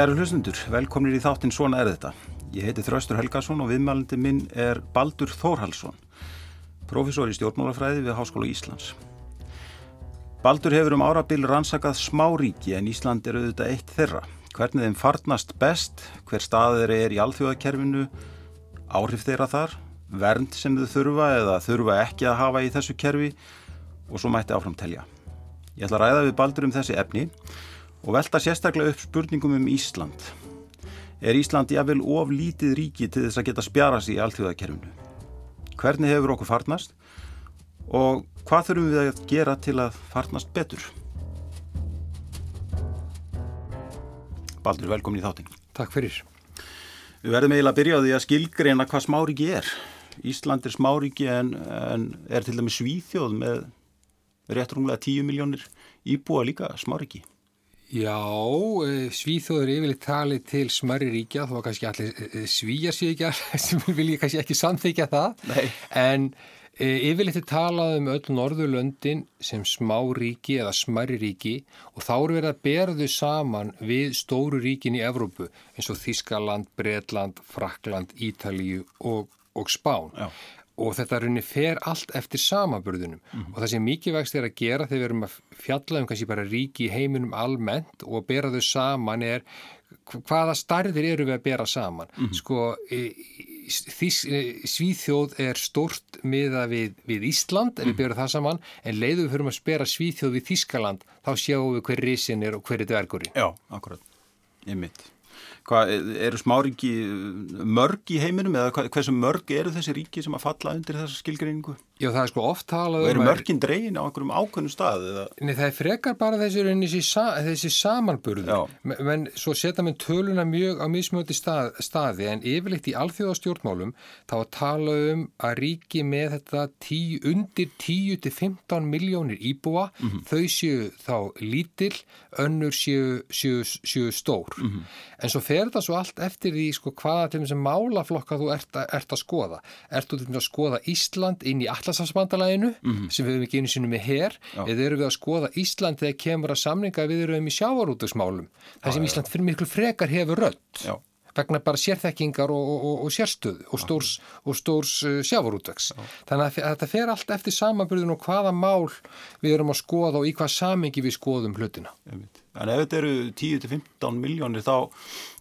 Kæru hlustundur, velkomnir í þáttinn Svona er þetta. Ég heiti Þraustur Helgason og viðmælandi minn er Baldur Þórhalsson, profesor í stjórnmálafræði við Háskóla Íslands. Baldur hefur um árabil rannsakað smáríki en Ísland er auðvitað eitt þeirra. Hvernig þeim farnast best, hver stað þeir er í alþjóðakerfinu, áhrif þeirra þar, vernd sem þau þurfa eða þurfa ekki að hafa í þessu kerfi og svo mætti áfram telja. Ég ætla að ræða við Baldur um þessi efni og velta sérstaklega upp spurningum um Ísland. Er Ísland jáfnvel of lítið ríki til þess að geta spjara sig í alþjóðakerfinu? Hvernig hefur okkur farnast og hvað þurfum við að gera til að farnast betur? Baldur, velkomin í þáttin. Takk fyrir. Við verðum eiginlega að byrja á því að skilgreina hvað smáriki er. Ísland er smáriki en, en er til dæmi svíþjóð með rétt runglega 10 miljónir íbúa líka smáriki. Já, Svíþjóður yfirleitt talið til smarri ríkja, þó að kannski allir svíja sig ekki sem vil ég kannski ekki samþykja það, Nei. en yfirleitt er talað um öll Norðurlöndin sem smá ríki eða smarri ríki og þá eru verið að bera þau saman við stóru ríkin í Evrópu eins og Þískaland, Bretland, Frakland, Ítalíu og, og Spán. Já. Og þetta runni fer allt eftir samaburðunum og það sem mikilvægst er að gera þegar við erum að fjalla um kannski bara ríki í heiminum almennt og bera þau saman er hvaða starðir eru við að bera saman. Sko Þís, Svíþjóð er stort miða við, við Ísland ef við berum það saman en leiðu við fyrir að spera Svíþjóð við Þískaland þá sjáum við hver risin er og hver er dvergurinn. Já, akkurat. Ég mitt. Hvað, eru smáríki mörg í heiminum eða hvað- hversu mörg eru þessi ríki sem að falla undir þessa skilgreiningu? Já það er sko oft talað Og eru um að- mörgin dregin á einhverjum ákveðnum stað? Eða? Nei, það er frekar bara þessi, þessi, sa- þessi samanburður. Já. Men, menn svo setja menn töluna mjög á mismjöndi stað, staði en yfirleitt í alþjóðastjórnmálum þá að tala um að ríki með þetta tíu, undir 10-15 miljónir íbúa, þau séu þá lítil, önnur séu, séu, séu stór. En svo fer þetta svo allt eftir því sko, hvaða til þessum málaflokka þú ert, að- ert að skoða. Ert þú til þess að skoða Ísland inn í Atlasafsbandalæginu sem við hefum ekki einu sinni með her eða eru við að skoða Ísland þegar kemur að samninga við erum í sjávarútugsmálum þar sem Ísland fyrir miklu frekar hefur Já. vegna bara sérþekkingar og, og, og, og sérstöð og stórs, og stórs uh, sjávarútvegs. Þannig að, að þetta fer allt eftir samanbyrðun og hvaða mál við erum að skoða og í hvað samingi við skoðum hlutina. Einmitt. En ef þetta eru 10-15 miljónir þá,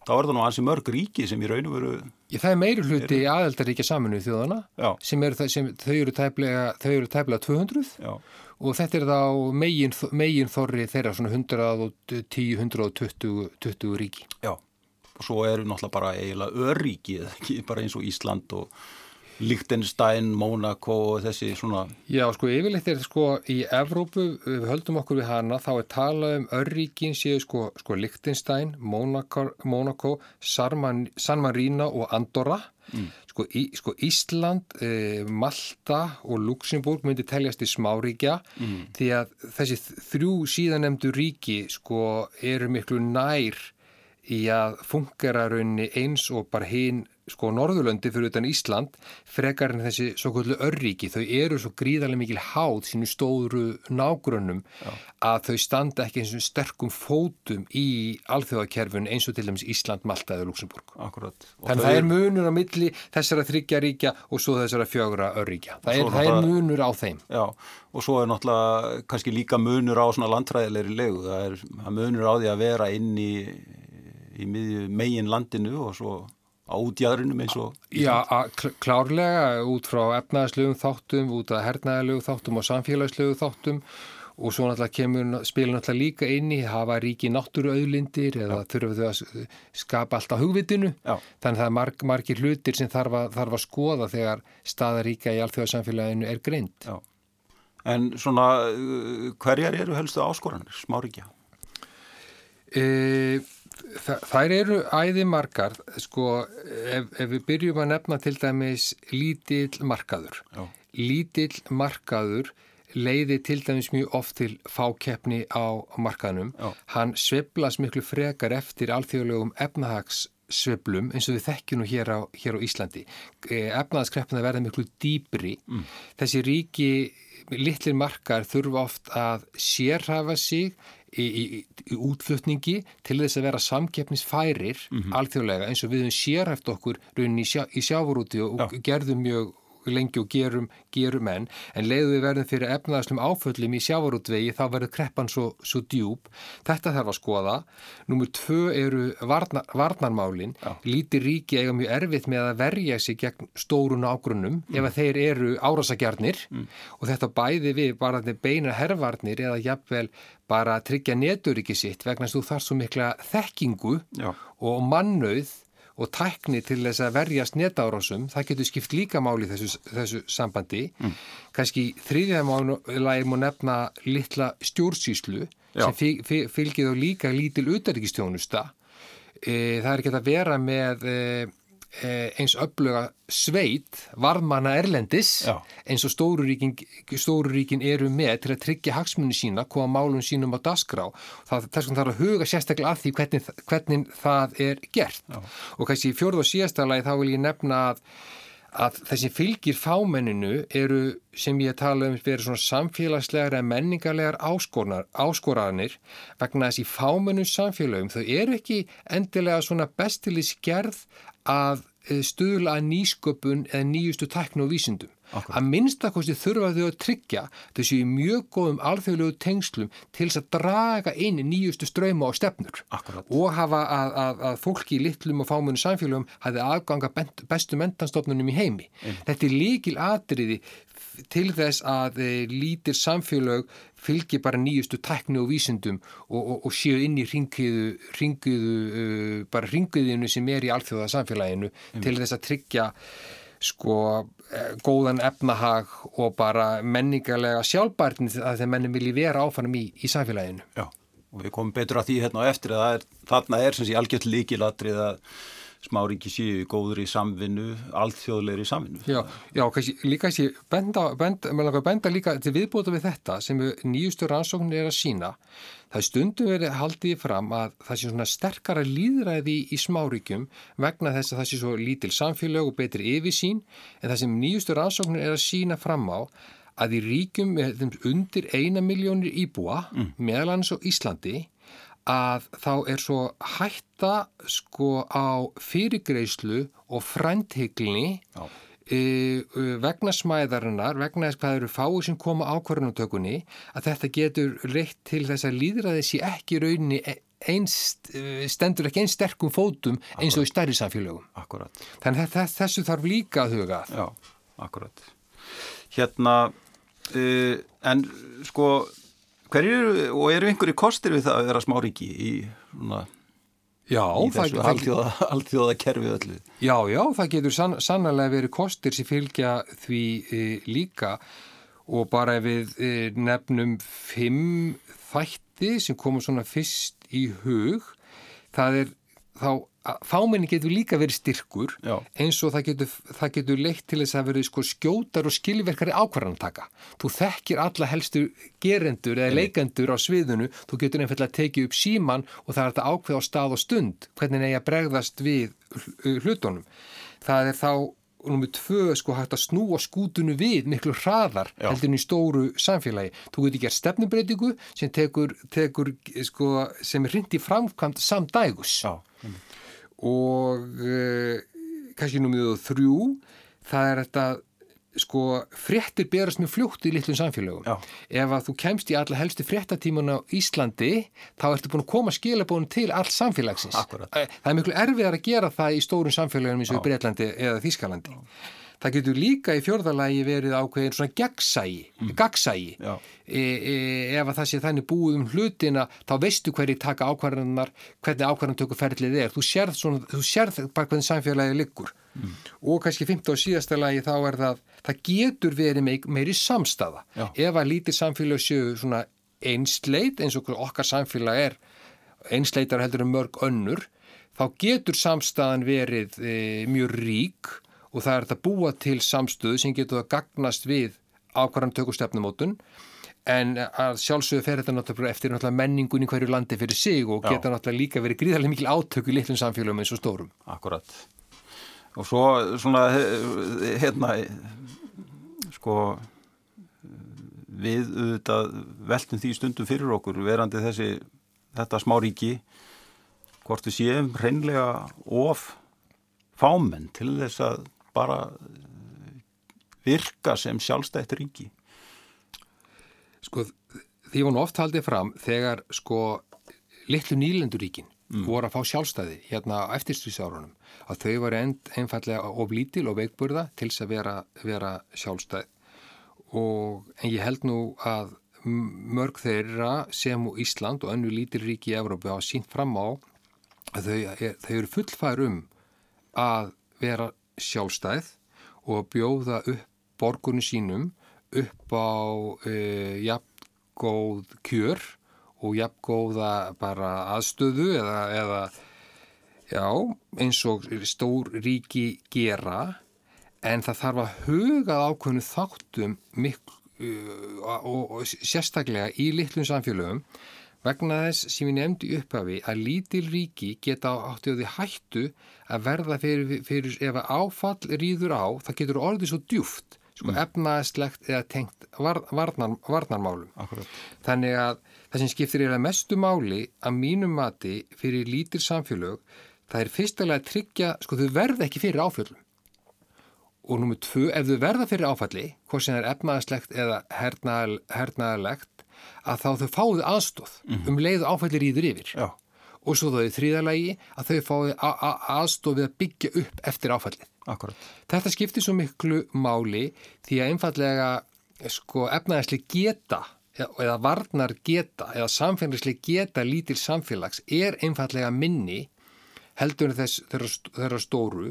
þá er það nú ansi mörg ríki sem í raun og veru, það er meiri hluti í aðeldaríkja saminuð þjóðana Já. sem það- sem, þau eru tæplega, þau eru tæplega 200 já, og þetta er þá megin, megin þorri þeirra svona 110-120 20 ríki. já. Og svo eru náttúrulega bara eiginlega örríki, eða ekki bara eins og Ísland og Liechtenstein, Monaco og þessi svona, Já, sko, yfirleitt er sko í Evrópu, við höldum okkur við hana, þá er talað um örríkin séu sko, sko Liechtenstein, Monaco, Monaco Sarman, San Marino og Andorra. Sko, í, sko Ísland, e, Malta og Luxemburg myndi teljast í smáríkja því að þessi þrjú síðanemdu ríki sko eru miklu nær í að fungera raunni eins og bara hinn sko Norðurlöndi fyrir utan Ísland frekar en þessi svo kvöldu örríki þau eru svo gríðarlega mikil háð sínu stóru nágrönnum að þau standa ekki eins og sterkum fótum í alþjóðakerfun eins og til dæmis Ísland, Malta eða Luxemburg Þannig það er munur á milli þessara þryggja ríkja og svo þessara fjögra örríkja. Það er, það er munur á þeim. Já, og svo er náttúrulega kannski líka munur á svona landfræðilegri legu. Það er munur á því að vera inn í, í miðju megin landinu og svo á útjæðrinum eins og Já, kl- klárlega út frá efnaðslegum þáttum, út af hernaðarlegum þáttum og samfélagslegum þáttum og svo náttúrulega kemur, spilur náttúrulega líka inn í hafa ríki náttúruauðlindir eða þurfa þau að skapa alltaf hugvitinu. Já. Þannig að það er marg, margir hlutir sem þarf að, þarf að skoða þegar staðaríka í alþjóðarsamfélaginu er greint. Já. En svona, uh, hverjar eru helstu áskoranir, smáríkja? E, þa- þær eru æði margar, sko, ef, ef við byrjum að nefna til dæmis lítill markaður. Já. Lítill markaður leiði til dæmis mjög oft til fákeppni á markaðnum. Já. Hann sveblas miklu frekar eftir alþjóðlegum efnahags sveiflum eins og við þekkjum nú hér á, hér á Íslandi. Efnaðaskreppna verða miklu dýbri. Mm. Þessi ríki litlir markar þurfa oft að sérhafa sig í, í, í útflutningi til þess að vera samkeppnisfærir mm -hmm. alþjóðlega eins og við höfum sérhæft okkur í, sjá, í sjávarúti og, og gerðum mjög lengi og gerum, gerum enn en leiðu við verðum fyrir efnaðaslum áföllum í sjávarútvegi þá verður kreppan svo, svo djúb. Þetta þarf að skoða. Númur tvö eru varnar, varnarmálin. Já. Líti ríki eiga mjög erfitt með að verja sig gegn stórun ágrunum mm. ef þeir eru árásagjarnir mm. og þetta bæði við bara beina herrvarnir eða jafnvel bara að tryggja neturiki sitt vegna þess að þú þarf svo mikla þekkingu Já. og mannauð og tækni til þess að verjast netárásum, það getur skipt líka máli þessu, þessu sambandi. Mm. Kanski þriðja máli má nefna litla stjórnsýslu Já. sem fylgir þá líka lítil utaríkistjónusta. E, það er ekki að vera með e, Eh, eins öfluga sveit varðmanna erlendis Já. eins og stóruríkin, stóruríkin eru með til að tryggja hagsmunni sína koma málun sínum á dasgrá það, þess vegna þarf að huga sérstaklega að því hvernig, hvernig það er gert Já. og kannski í fjörð og síðastalagi þá vil ég nefna að, að þessi fylgir fámenninu eru sem ég tala um verið svona samfélagslegar eða menningarlegar áskoranir vegna þess í fámennu samfélagum þau eru ekki endilega svona bestilis gerð að eh, stuðla að nýsköpun eða nýjustu tæknu og vísindum. Akkurat. Að minnstakosti þurfa þau að tryggja þessu í mjög góðum alþjóðlegu tengslum til þess að draga inn nýjustu ströyma og stefnur Akkurat. og hafa að, að, að fólki í litlum og fámunni samfélagum hafi aðganga bestu mentanstofnunum í heimi. Mm. Þetta er líkil atriði til þess að e, lítir samfélag fylgir bara nýjustu tækni og vísindum og, og, og séu inn í ringiðu, ringiðu uh, bara ringiðinu sem er í alþjóða samfélaginu mm. til þess að tryggja sko góðan efnahag og bara menningarlega sjálfbærtin að þeir menni vilji vera áfannum í, í samfélaginu. Já, og við komum betur að því hérna á eftir að er, þarna er sem sé algjört líkilatrið að smáringi séu góður í samvinnu, alþjóðleiri samvinnu. Já, já kannski, líka þessi benda, benda, benda líka til viðbúta við þetta sem nýjustu rannsóknir er að sína. Það stundu verið haldið fram að það sé svona sterkara líðræði í smáríkjum vegna þess að það sé svo lítil samfélag og betri yfirsín en það sem nýjustu rannsóknir er að sína fram á að í ríkjum undir eina miljónir íbúa mm. meðalans og Íslandi að þá er svo hætta sko á fyrirgreyslu og frænthygglni e, e, vegna smæðarinnar, vegna þess hvað eru fáið sem koma ákvarðanutökunni að þetta getur reitt til þess að líðræði sé ekki rauninni e, einst, e, stendur ekki einn sterkum fótum eins og í stærri samfélögum. Akkurat. Þannig að þessu þarf líka að huga. Já, akkurat. Hérna, uh, en sko Hverju og eru einhverju kostir við það að vera smáringi í, svona, já, í þessu alþjóða kerfi öllu? Já, já, það getur sann, sannlega verið kostir sem fylgja því e, líka og bara ef við e, nefnum fimm þætti sem komur svona fyrst í hug, það er þá fámenni getur líka verið styrkur Já. eins og það getur, það getur leitt til þess að verið sko skjótar og skilverkari ákvarðantaka. Þú þekkir alla helstu gerendur eða leikendur á sviðinu, þú getur einfallega að tekið upp síman og það er þetta ákveð á stað og stund hvernig neyja bregðast við hlutunum. Það er þá nummið tvö sko hægt að snúa skútunu við miklu hraðar heldur í stóru samfélagi. Þú getur gert stefnumbreytingu sem tekur, tekur sko, sem er rindi framkvæmt samdægus. Já og uh, kannski númið þrjú það er þetta sko fréttir berast með fljótt í litlum samfélögum. Já. Ef að þú kemst í alla helstu fréttatímuna á Íslandi þá ertu búin að koma skilabónu til allt samfélagsins. Akkurat. Eh, það er miklu erfiðar að gera það í stórun samfélögum eins og í Breitlandi eða Þískalandi. Já. Það getur líka í fjörðalagi verið ákveðin svona gegnsægi, mm. gagsægi. E, e, ef að það sé þannig búið um hlutina, þá veistu hverju taka ákvarðanar, hvernig ákvarðantökuferðlið er. Þú sérð, svona, þú sérð bara hvernig samfélagið liggur. Mm. Og kannski 15. og síðasta lagi þá er það, það getur verið meir, meiri samstafa. Ef að lítið samfélag séu svona einsleit, eins og okkar samfélag er, einsleitar heldur en mörg önnur, þá getur samstafan verið e, mjög rík og það er þetta búa til samstöðu sem getur að gagnast við ákvarðan tökustefnumótun en að sjálfsögðu fer þetta náttúrulega eftir náttúrulega menningun í hverju landi fyrir sig og Já. geta náttúrulega líka verið gríðarlega mikil átöku í litlum samfélagum eins og stórum. Akkurat. Og svo svona hérna sko við auðvitað veltum því stundum fyrir okkur verandi þessi, þetta smá ríki hvort við séum reynlega of fámenn til þess að bara virka sem sjálfstætt ríki. Sko því nú oft haldið fram þegar sko litlu nýlenduríkin mm. voru að fá sjálfstæði hérna á eftirstýrsárunum að þau end, einfallega of lítil og veikburða til þess að vera, vera sjálfstæð og en ég held nú að mörg þeirra sem og Ísland og önnu lítil ríki í Evrópu hafa sínt fram á að þau, þau eru fullfær um að vera sjálfstæð og bjóða upp borgunum sínum upp á uh, jafngóð kjör og jafngóða bara aðstöðu eða, eða já, eins og stór ríki gera en það þarf að huga ákveðinu þáttum miklu uh, og, og sérstaklega í litlum samfélögum vegna þess sem ég nefndi upphafi að lítil ríki geta átti á því hættu að verða fyrir, fyrir ef að áfall rýður á, það getur orðið svo djúft sko mm. efnaðslegt eða tengt var, varnar, varnarmálum. Akkurat. Þannig að það sem skiptir er að mestu máli að mínum mati fyrir lítir samfélög, það er fyrstulega að tryggja, sko þau verða ekki fyrir áfjöldum. Og nummið tvö, ef þau verða fyrir áfalli, hvort sem er efnaðslegt eða hernaðalegt, að þá þau fáðu aðstóð mm. um leið áfallir íður yfir. Já. Og svo er þrýðalagi að þau fáðu aðstóð við að byggja upp eftir áfallið. Akkurat. Þetta skiptir svo miklu máli því að einfallega sko, efnaðarsli geta eða varnar geta eða samfélagsli geta lítil samfélags er einfallega minni heldur þess þeirra stóru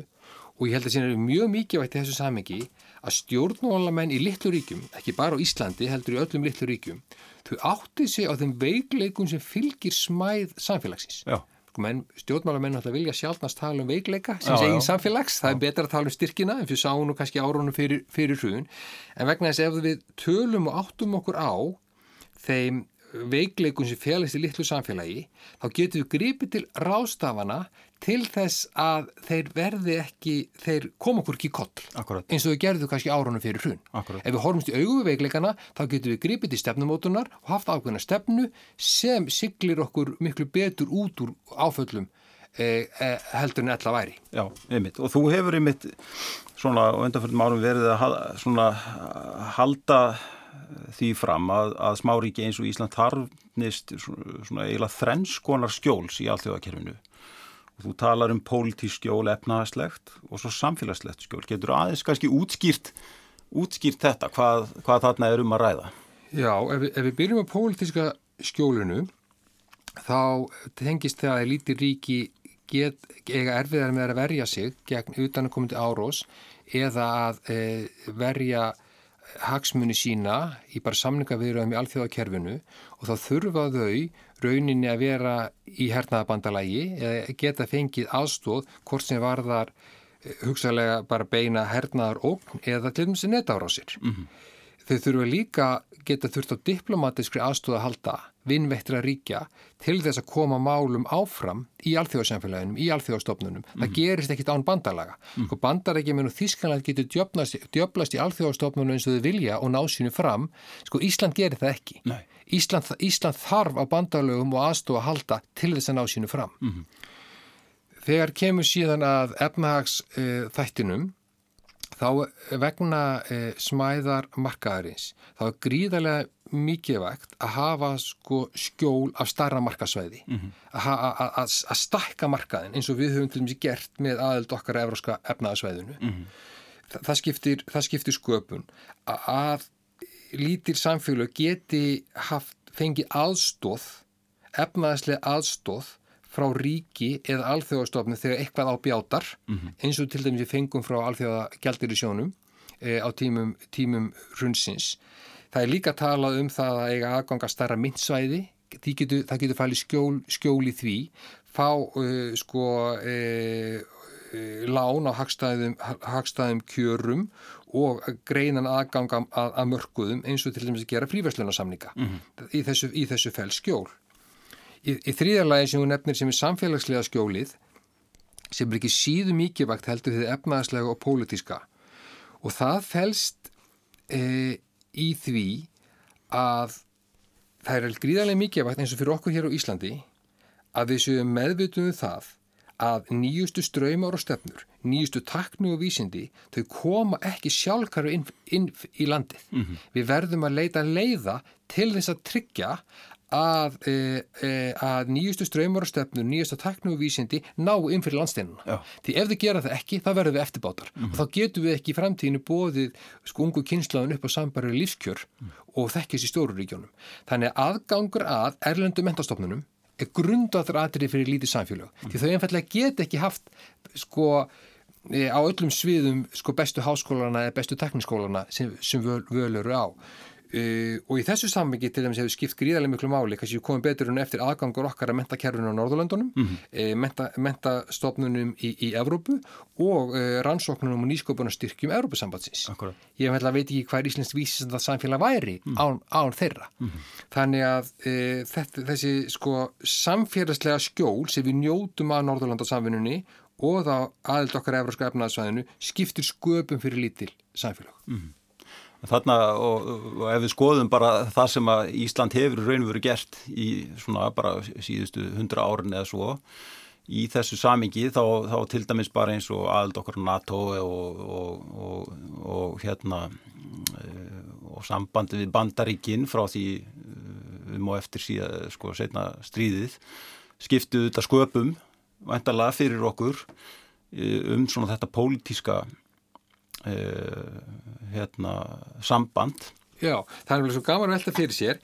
og ég held að það er mjög mikið vægt í þessu samengi að stjórnmálamenn í litlu ríkjum, ekki bara á Íslandi heldur í öllum litlu ríkjum, þau átti sig á þeim veikleikum sem fylgir smæð samfélagsins. Já. Sko menn, stjórnmálamenn alltaf vilja sjálfnast tala um veikleika sem segin samfélags, það er betra að tala um styrkina en fyrir sánu kannski árunum fyrir, fyrir hrjún en vegna þess ef við tölum og áttum okkur á þeim veikleikun sem félagst í litlu samfélagi þá getum við gripið til rástafana til þess að þeir verði ekki, þeir koma okkur ekki í koll Akkurat. eins og þau gerðu kannski árunum fyrir hrun. Akkurat. Ef við horfumst í auguveikleikana þá getum við gripið til stefnumótunar og haft ákveðna stefnu sem siglir okkur miklu betur út úr áföllum eh, eh, heldur en ella væri. Já, einmitt. Og þú hefur einmitt svona undanfjöldum árum verið að svona halda því fram að, að smáríki eins og Ísland þarfnist svona, svona eiginlega þrennskonar skjóls í allþjóðakerfinu og þú talar um pólitísk skjól efnaðaslegt og svo samfélagslegt skjól. Getur aðeins kannski útskýrt útskýrt þetta, hvað, hvað þarna er um að ræða? Já, ef ef við byrjum á pólitíska skjólinu þá tengist það að líti ríki get, eiga erfiðar með að verja sig gegn utanakomandi árós eða að e, verja hagsmunni sína í bara samningavirðum í alþjóðakerfinu og þá þurfa þau rauninni að vera í hernaðabandalagi eða geta fengið aðstóð hvort sem varðar eh, hugsalega bara beina hernaðar ógn eða til dæmis netára á sér. Mm -hmm. Þau þurfa líka geta þurft á diplomatískri aðstóð að halda vinnvettra ríkja til þess að koma málum áfram í alþjóðsamfélaginum, í alþjóðstofnunum. Mm. Það mhm. gerist ekkit án bandalaga. Mm. Sko bandarækjum en Þískanland getur djöblast í alþjóðstofnunum eins og þau vilja og ná sínu fram. Sko Ísland gerir það ekki. Ísland, Ísland þarf á bandalögum og aðstóð að halda til þess að ná sínu fram. Mm. Þegar kemur síðan að efnahags uh, þættinum þá vegna e, smæðar markaðarins þá er gríðarlega mikið vegt að hafa sko skjól af starra markasvæði mm -hmm. að stakka markaðin eins og við höfum til dæmis gert með aðeld okkar evróska efnaðasvæðinu mm -hmm. Þa, það, skiptir, það skiptir sköpun að lítir samfélag geti haft fengið aðstóð efnaðaslega aðstóð frá ríki eða alþjóðastofnum þegar eitthvað á bjátar mm -hmm. eins og til dæmis við fengum frá alþjóða gældir í sjónum e, á tímum, tímum runnsins. Það er líka talað um það að eiga aðganga starra myndsvæði, getur, það getur fælið skjól, skjól í því, fá uh, sko uh, lán á hagstæðum, hagstæðum kjörum og greinan aðganga að, að mörguðum eins og til dæmis að gera fríverslunarsamninga mm -hmm. í þessu, þessu fæl skjól. Í, í þrýðarlagi sem hún nefnir sem er samfélagslega skjólið sem er ekki síðu mikilvægt heldur því efnaðslega og pólitíska og það fælst e, í því að það er gríðarlega mikilvægt eins og fyrir okkur hér á Íslandi að við séum meðvitum um það að nýjustu ströymar og stefnur, nýjustu taknu og vísindi, þau koma ekki sjálfkaru inn, inn í landið. Mm -hmm. Við verðum að leita leiða til þess að tryggja að, e, e, að nýjustu ströymar og stefnur, nýjustu taknu og vísindi ná inn fyrir landsteinuna. Því ef þau gera það ekki, þá verðum við eftirbátar. Mm -hmm. Þá getum við ekki í framtíðinu bóðið sko ungu kynslaðun upp á sambari lífskjör mm -hmm. og þekkis í stóruríkjónum. Þannig að aðgangur að erlendu mentastofnunum er grundaður aðrið fyrir lítið samfélag. Mm. Því þau einfallega get ekki haft sko e, á öllum sviðum sko bestu háskólana eða bestu tekniskólana sem, sem völ, völ eru á. Uh, og í þessu sammingi til dæmis hefur skipt gríðarlega miklu máli, kannski við komum betur en eftir aðgangur okkar að mentakerfinu á Norðurlöndunum mm -hmm. uh, menta, mentastofnunum í, í Evrópu og uh, rannsóknunum og nýsköpunarstyrkjum Evrópusambatsins. Ég veit ekki hvað er Íslands vísist að samfélag væri mm -hmm. án, án þeirra. Mm -hmm. Þannig að þetta, þessi sko samfélagslega skjól sem við njótum að Norðurlandarsamvinnunni og þá aðild okkar Evróska efnaðsvæðinu skiptir sköpum fyrir lítil samfélag. Þarna og, og ef við skoðum bara það sem að Ísland hefur raun og veru gert í svona bara síðustu hundra árin eða svo í þessu samingi þá, þá til dæmis bara eins og aðald okkar NATO og, og, og hérna eh, og sambandi við bandaríkin frá því við má eftir síðan sko setna stríðið skiptuðu þetta sköpum vantarlega fyrir okkur eh, um svona þetta pólitíska hérna, samband. Já, það er vel svo gaman að velta fyrir sér.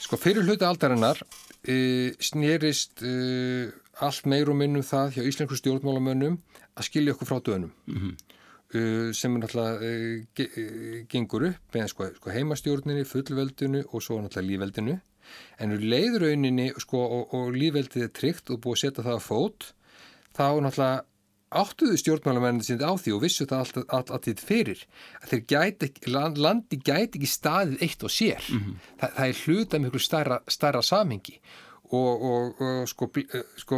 Sko fyrir hluta aldarinnar uh, snerist uh, allt meir og minnum það hjá íslensku stjórnmálamönnum að skilja okkur frá dönum. Mm -hmm. sem er náttúrulega gengur upp með sko, sko, heimastjórninni, fullveldinu og svo náttúrulega lífveldinu. En úr leiðrauninni sko, og, og lífveldið er tryggt og búið að setja það að fót, þá náttúrulega áttuðu stjórnmálamennin sínd á því og vissu það alltaf all, all, all, fyrir að þeir gæti landi gæti ekki staðið eitt og sér mm -hmm. Þa, það er hluta einhverju starra, starra samhengi og, og, og sko, sko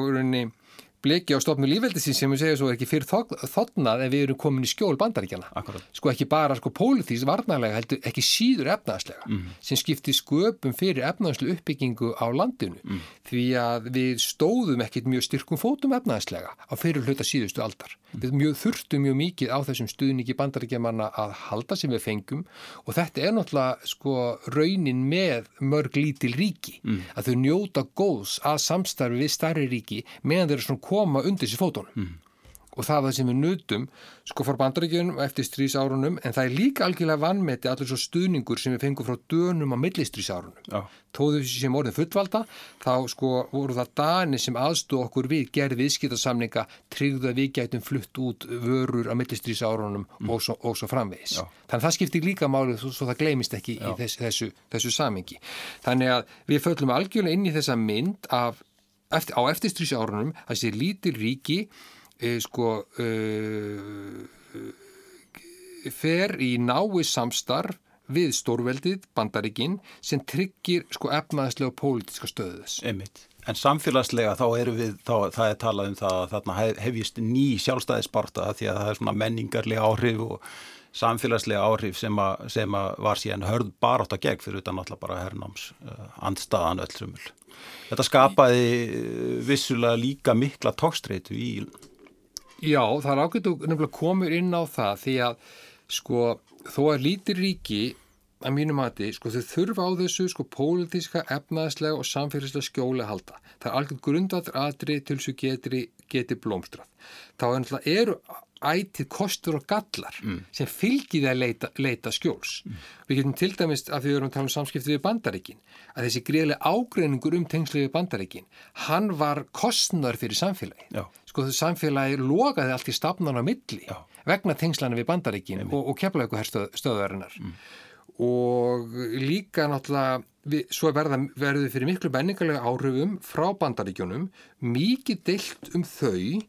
bleki á stofnu lífveldisins sem við segjum svo ekki fyrir þotnað ef við erum komin í skjól bandaríkjana. Akkurat. Sko ekki bara sko pólitísk varnarlega heldur ekki síður efnaðslega mm. sem skiptir sköpum fyrir efnaðslu uppbyggingu á landinu mm. því að við stóðum ekkit mjög styrkum fótum efnaðslega á fyrir hluta síðustu aldar. Mm. Við mjög, þurftum mjög mikið á þessum stuðningi bandaríkjamanna að halda sem við fengum og þetta er náttúrulega sko raunin með mörg lítil ríki mm. að þau njóta góðs að samstarfi við starri ríki meðan þeir koma undir sér fótunum mm. og það var það sem við nutum sko fór bandaríkjunum eftir strísárunum en það er líka algjörlega vannmeti allir svo stuðningur sem við fengum frá dönum á millistrísárunum ja. tóðu sem orðin fullvalda þá sko voru það dani sem aðstóð okkur við gerði viðskiptarsamninga tryggðu að við gætum flutt út vörur á millistrísárunum mm. og, og svo framvegis ja. þannig að það skiptir líka málið svo, svo það gleymist ekki ja. í þessu, þessu, þessu samingi þannig að við föllum algjörlega inn í þessa mynd af eftir, á eftirstrísi árunum það sé lítil ríki e, sko e, fer í nái samstarf við stórveldið, bandaríkinn sem tryggir sko efnaðslega og pólitiska stöðus. Einmitt. En samfélagslega þá eru við, þá, það er talað um það að þarna hefjist ný sjálfstæðisparta því að það er svona menningarlega áhrif og samfélagslega áhrif sem að, sem að var síðan hörð bara átt að gegn fyrir utan alltaf bara herrnáms uh, andstaðan öll sumul. Þetta skapaði eh, vissulega líka mikla tókstreitu í Já, það er ágætt að nefnilega komur inn á það því að sko þó að lítir ríki að mínu mati, sko þau þurfa á þessu sko pólitíska, efnaðslega og samfélagslega skjóli að halda. Það er alveg grundaður aðri til þess að geti, blómstrað. Þá er eru ætið kostur og gallar mm. sem fylgir það að leita, leita skjóls. Mm. Við getum til dæmis að við erum að tala um samskipti við bandaríkin að þessi greiðlega ágreiningur um tengslu við bandaríkin, hann var kostnar fyrir samfélagi. Já. Sko þessu samfélagi logaði allt í stafnan á milli Já. vegna tengslana við bandaríkin og, og keflaði eitthvað hér stöðarinnar. Mm. Og líka náttúrulega við, svo verða, verður fyrir miklu menningarlega áhrifum frá bandaríkjunum mikið deilt um þau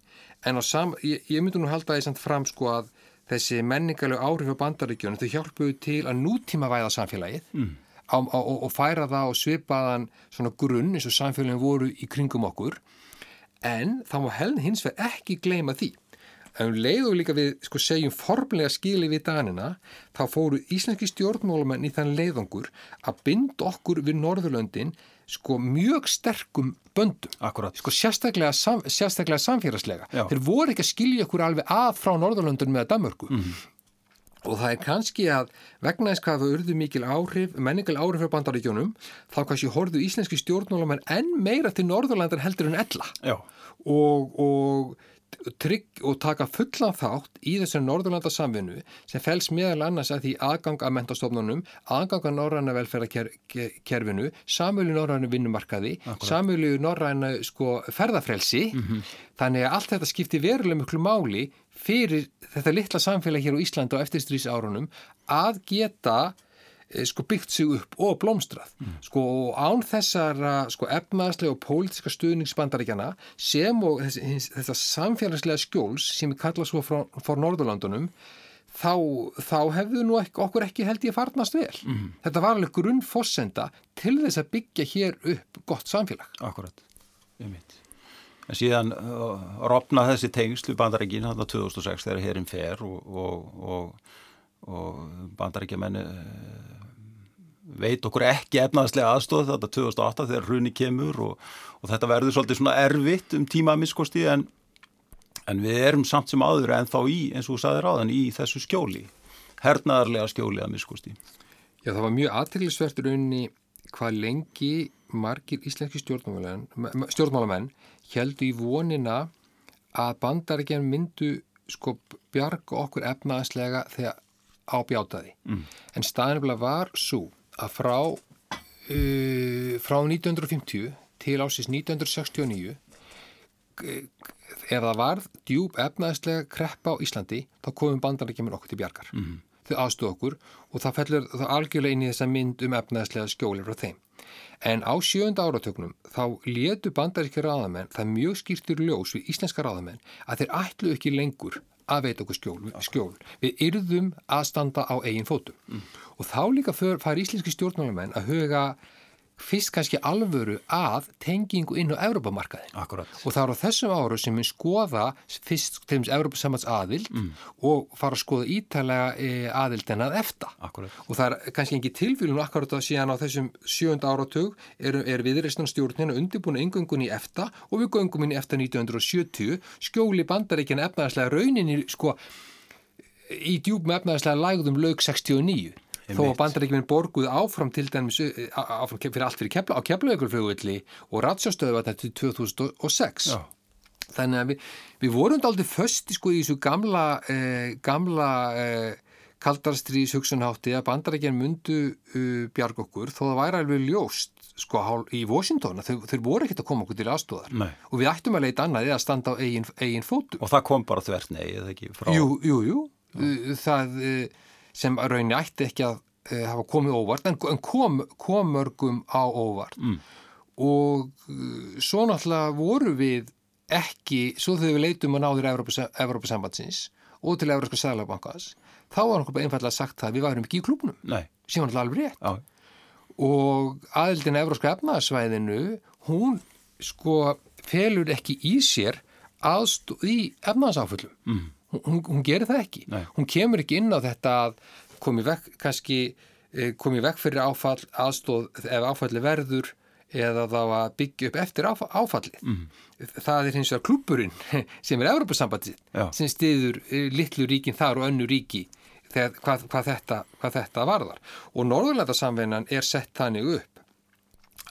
en sam, ég, ég myndi nú halda því samt fram sko að þessi menningarlegu áhrif á bandaríkjónu þau hjálpuðu til að nútíma væða samfélagið mm. á, á, og, og færa það og svipaðan svona grunn eins og samfélagin voru í kringum okkur en þá má heln hins vegar ekki gleima því en um leiðu líka við sko, segjum formlega skili við danina þá fóru íslenski stjórnmálamenn í þann leiðangur að binda okkur við Norðurlöndin sko mjög sterkum böndum. Akkurat. Sko sérstaklega, sam, sérstaklega samfélagslega. Já. Þeir voru ekki að skilja okkur alveg að frá Norðurlöndun með Danmörku. Mhm. Og það er kannski að vegna þess hvað það urðu mikil áhrif, menningal áhrif á bandaríkjónum, þá kannski horfðu íslenski stjórnmálamenn enn meira til Norðurlandar heldur en ella Já, og, og, trygg, og taka fullan þátt í þessari Norðurlanda samvinnu sem fels meðal annars að því aðgang að mentastofnunum, aðgang að norræna velferðarkerfinu, samölu norrænu vinnumarkaði, samölu norræna sko, ferðafrelsi. Þannig að allt þetta skipti verulega miklu máli fyrir þetta litla samfélag hér á Íslandi á eftirstrísárunum að geta sko byggt sig upp og blómstrað sko og án þessara sko efnaðslega og pólitiska stuðningsbandaríkjana sem og þess, þessa samfélagslega skjóls sem við kalla svo frá, frá Norðurlandunum þá, þá hefðu nú ekki, okkur ekki held ég farnast vel. Þetta var alveg grunnfossenda til þess að byggja hér upp gott samfélag. akkurat. Einmitt. En síðan uh, rofna þessi tengsl við bandarækin hann 2006 þegar herinn fer og, og, og, og bandarækjamenn uh, veit okkur ekki efnaðslega aðstóð þetta 2008 þegar hruni kemur og, og þetta verður svolítið svona erfitt um tíma að miskosti en, en við erum samt sem áður en þá í, eins og þú sagði ráðan, í þessu skjóli hernaðarlega skjóli að miskosti. Já, það var mjög aðteglisvertur unni hvað lengi margir íslenski stjórnmálamenn, stjórnmálamenn heldu í vonina að bandaríkjan myndu sko bjarga okkur efnaðslega þegar á bjátaði. Mm. En staðinlega var svo að frá, uh, frá 1950 til ásins 1969 ef það var djúb efnaðslega kreppa á Íslandi þá komum bandaríkjumir okkur til bjargar. Mm. Þau aðstóð okkur og það fellur það algjörlega inn í þessa mynd um efnaðslega skjóli frá þeim. En á sjönda áratöknum þá letu bandaríkja ráðamenn það mjög skýrtur ljós við íslenska ráðamenn að þeir ætlu ekki lengur að veita okkur skjól. skjól. Við yrðum að standa á eigin fótum. Mm. Og þá líka fær íslenski stjórnmálamenn að huga fyrst kannski alvöru að tengingu inn á Európamarkaðin. Akkurat. Og það er á þessum áru sem við skoða fyrst til þess Európasamans aðild mm. og fara að skoða ítalega e, aðild en að efta. Akkurat. Og það er kannski ekki tilvílun akkurat að síðan á þessum sjönda áratug er, er viðreistan stjórnina undirbúinu yngöngun í efta og við göngum inn í efta 1970 skjóli bandaríkjana efnaðarslega rauninni sko í djúpum efnaðarslega lægðum lög 69 þó að bandaríkjuminn borguð áfram til dæmis áfram fyrir allt fyrir kepla á keflaugurflugulli og ratsjástöðu var þetta til 2006 Já. þannig að við, við vorum aldrei fösti sko í þessu gamla eh, gamla eh, kaldarstrís hugsunhátti að bandaríkjuminn mundu uh, bjarg okkur þó það væri alveg ljóst sko í Washington þeir, þeir voru ekkert að koma okkur til aðstóðar og við ættum að leita annað eða að standa á eigin, eigin fótum. Og það kom bara þvert nei, eða ekki frá... Jú, jú, jú. Uh, það uh, sem að rauninni ætti ekki að uh, hafa komið óvart en, en kom, kom mörgum á óvart mm. og uh, svo náttúrulega voru við ekki, svo þegar við leitum að náður Evrópasambandsins og til Evrópska Sælabankas, þá var okkur bara einfallega sagt að við værum ekki í klubnum Nei. sem var náttúrulega alveg rétt Já. og aðildin Evrópska efnaðsvæðinu hún sko felur ekki í sér aðstóð í efnaðsáföllum mm. Hún, hún gerir það ekki Nei. hún kemur ekki inn á þetta að komi vekk kannski komi vekk fyrir áfall aðstóð ef áfalli verður eða þá að byggja upp eftir áf áfalli mm. það er hins vegar klúburinn sem er Evrópusambandið sem stiður litlu ríkin þar og önnu ríki þegar, hvað, hvað, þetta, hvað þetta varðar og Norðurlandasamvinnan er sett þannig upp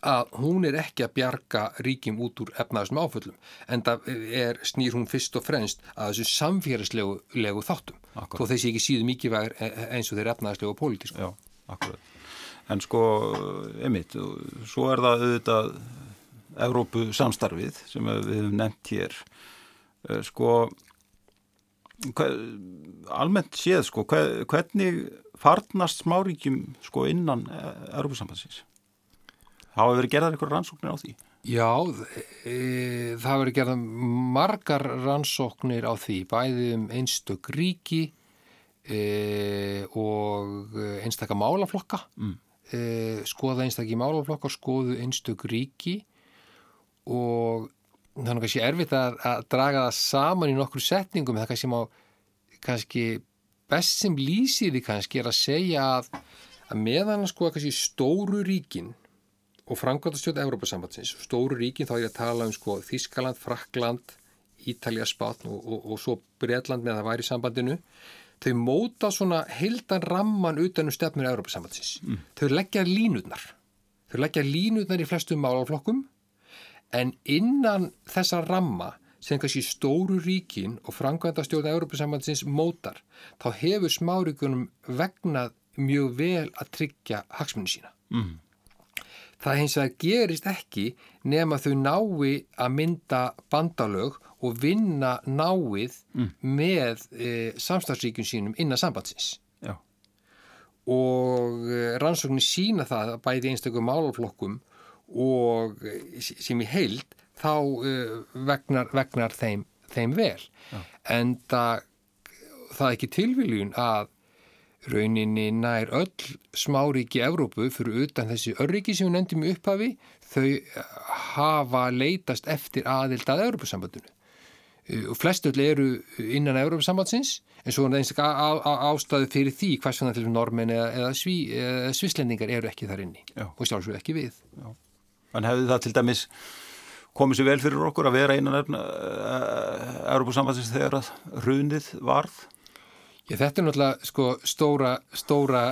að hún er ekki að bjarga ríkjum út úr efnaðisum áföllum en það er, snýr hún fyrst og fremst að þessu samfélagslegu þáttum þó þessi ekki síðu mikið vægur eins og þeir efnaðislegu og pólitísku. Já, akkurat. En sko, einmitt, svo er það auðvitað Evrópu samstarfið sem við hefum nefnt hér. Sko, hver, almennt séð, sko, hver, hvernig farnast smáríkjum sko innan Evrópusambansins? Hafa verið gerðar einhverja rannsóknir á því? Já, e, það hafa verið gerðar margar rannsóknir á því, bæði um einstök ríki e, og einstakka málaflokka. Mm. E, skoða einstakki málaflokkar, skoðu einstök ríki og það það er kannski erfitt að, að draga það saman í nokkru setningum það kannski má kannski best sem lýsir því kannski er að segja að, að meðan sko kannski stóru ríkin og framkvæmtastjóð Európa-sambandsins, stóru ríkin þá er ég að tala um sko Þískaland, Frakland Ítalja, Spátn og, og, og svo Breitland með að það væri sambandinu þau móta svona heildan ramman utanum stefnur Európa-sambandsins mm. þau leggja línutnar þau leggja línutnar í flestum málaflokkum en innan þessa ramma sem kannski stóru ríkin og framkvæmdastjóða Európa-sambandsins mótar, þá hefur smárikunum vegnað mjög vel að tryggja hagsmunni sína. Mm. Það hins vegar gerist ekki nema þau nái að mynda bandalög og vinna náið mm. með e, samstagsríkjum sínum innan sambandsins. Já. Og e, rannsóknir sína það að bæði einstaklega málaflokkum og e, sem í heild þá uh, vegnar, vegnar þeim, þeim vel. Já. En það, það er ekki tilviljun að rauninni nær öll smáríki Evrópu fyrir utan þessi örriki sem við nefndum í upphafi þau hafa leitast eftir aðild að Evrópusambandinu. Og flestöld eru innan Evrópusambandsins en svo er það einstaklega ástæðu fyrir því hvers vegna til normen eða, eða, sví, eða svislendingar eru ekki þar inni Já. og sjálfsög ekki við. Já. En hefði það til dæmis komið sér vel fyrir okkur að vera einan efna Európa-sambandsins þegar að hrunið varð? Já, þetta er náttúrulega sko stóra, stóra,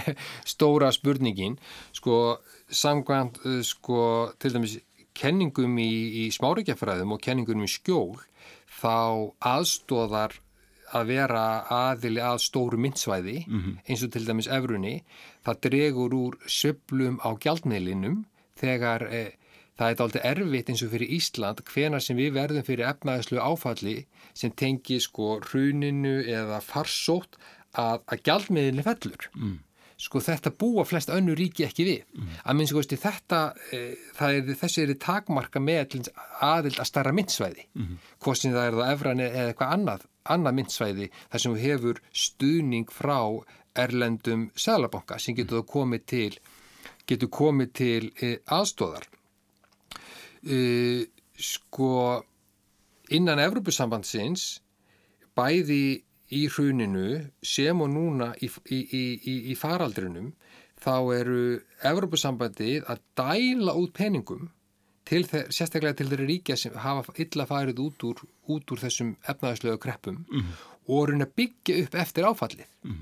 stóra spurningin, sko samkvæmt eh, sko til dæmis kenningum í, í smáríkjafræðum og kenningum í skjól þá aðstóðar að vera aðili að stóru myndsvæði mm -hmm. eins og til dæmis efrunni, það dregur úr söblum á gjaldmiðlinum þegar eh, Það er aldrei erfitt eins og fyrir Ísland hvena sem við verðum fyrir efnaðislu áfalli sem tengi sko hruninu eða farsótt að, að gjaldmiðinni fellur. Mm. Sko þetta búa flest önnu ríki ekki við. Mm. Að minnst sko þetta, e, er, þessi er takmarka með aðild að starra myndsvæði. Mm. Hvort sem það er það efran eða eitthvað annað, annað myndsvæði þar sem við hefur stuðning frá erlendum selabanka sem getur komið til, getur komið til e, aðstóðar uh, sko innan Evropasambandsins bæði í hruninu sem og núna í, í, í, í faraldrinum þá eru Evropasambandið að dæla út peningum til þeir, sérstaklega til þeirra ríkja sem hafa illa farið út úr, út úr þessum efnaðarslögu kreppum mm og runa byggja upp eftir áfallið. Mm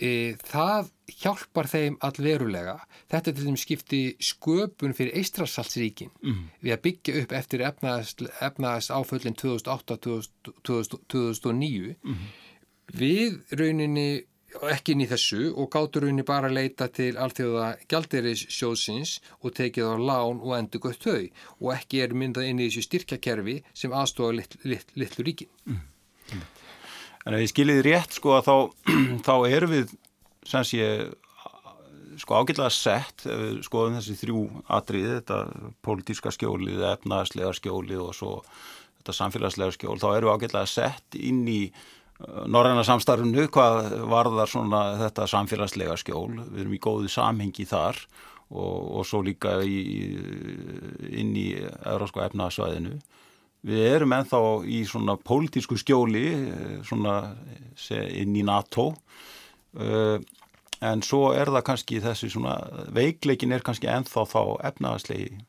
e, það hjálpar þeim allverulega. Þetta til þeim skipti sköpun fyrir Eistrasaltsríkin mm. við að byggja upp eftir efnaðast áföllin 2008-2009 mm. við rauninni ekki inn í þessu og gáttur rauninni bara að leita til allþjóða gjaldiris-sjóðsins og tekið á lán og endur gött þau og ekki er myndað inn í þessu styrkjakerfi sem aðstofa litlu lit, lit, ríkin. Mm. En ef ég skiljiði rétt sko að þá, þá erum við sem sé sko ágætlega sett við skoðum þessi þrjú atriði, þetta pólitíska skjólið, efnaðslega skjólið og svo þetta samfélagslega skjól, þá erum við ágætlega sett inn í uh, norræna samstarfnu hvað varðar svona þetta samfélagslega skjól, við erum í góðu samhengi þar og, og svo líka í, inn í európska efnaðsvæðinu Við erum ennþá í svona pólitísku skjóli eh, svona inn í NATO uh, en svo er það kannski þessi svona veikleikin er kannski ennþá þá efnaðaslegi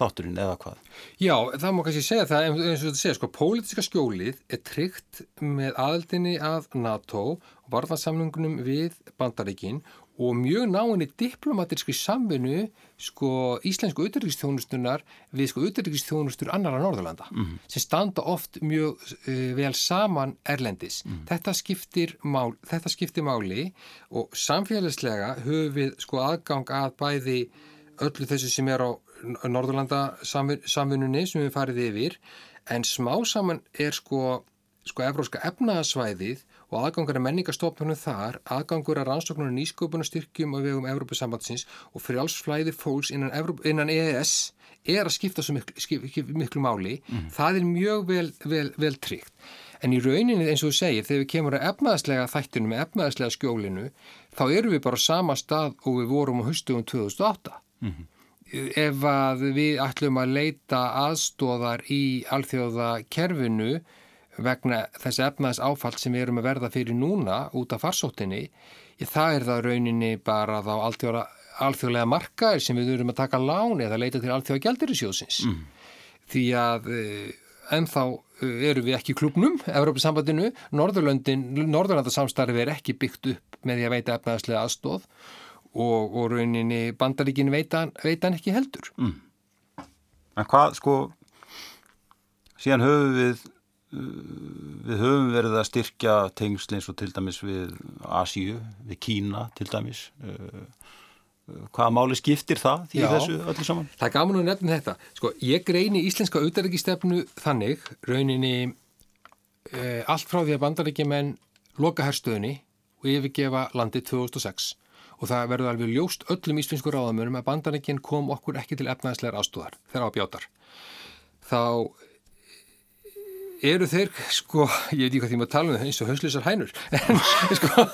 þátturinn eða hvað? Já, það má kannski segja það eins og þetta segja sko, pólitíska skjólið er tryggt með aðaldinni af NATO og varðansamlungunum við bandaríkinn og mjög náinni diplomatískri samvinnu sko íslensku auðvitaðriksþjónustunar við sko auðvitaðriksþjónustur annara Norðurlanda mm -hmm. sem standa oft mjög uh, vel saman erlendis. Mm -hmm. þetta, skiptir mál, þetta skiptir máli og samfélagslega höfum við sko aðgang að bæði öllu þessu sem er á Norðurlanda samvinnunni sem við farið yfir en smá saman er sko sko evróska efnaðasvæðið og aðgangur að menningastofnunum þar, aðgangur að rannsóknunum nýsköpunastyrkjum og vegum Evrópusambandsins og frjálsflæði fólks innan, Evróp, innan EES er að skipta svo miklu, skip, miklu máli. Mm. Það er mjög vel, vel, vel tryggt. En í rauninni eins og þú segir, þegar við kemur að efnaðslega þættinu með efnaðslega skjólinu, þá eru við bara á sama stað og við vorum á höstugum 2008. Mm. ef að við ætlum að leita aðstóðar í alþjóðakerfinu vegna þess efnaðs áfall sem við erum að verða fyrir núna út af farsóttinni, það er það rauninni bara þá alþjóða, alþjóðlega markaðir sem við erum að taka lán eða leita til alþjóða gældirisjóðsins. Mm. Því að ennþá eru við ekki í klubnum, Evrópusambandinu, Norðurlöndin, Norðurlandarsamstarfi er ekki byggt upp með því að veita efnaðslega aðstóð og, og rauninni bandaríkin veitan, veitan ekki heldur. Mm. En hvað, sko, síðan höfum við, við höfum verið að styrkja tengsl eins og til dæmis við Asíu, við Kína til dæmis, hvaða máli skiptir það því Já, þessu öllu saman? Það er gaman að nefna þetta. Sko, ég greini íslenska auðaríkistefnu þannig, rauninni e, allt frá því að bandaríkjumenn loka herrstöðunni og yfirgefa landi 2006 og það verður alveg ljóst öllum íslensku ráðamönum að bandaríkinn kom okkur ekki til efnaðslegar ástóðar þegar á bjátar. Þá eru þeir, sko, ég veit ekki hvað því maður tala um það eins og hauslisar hænur, en sko,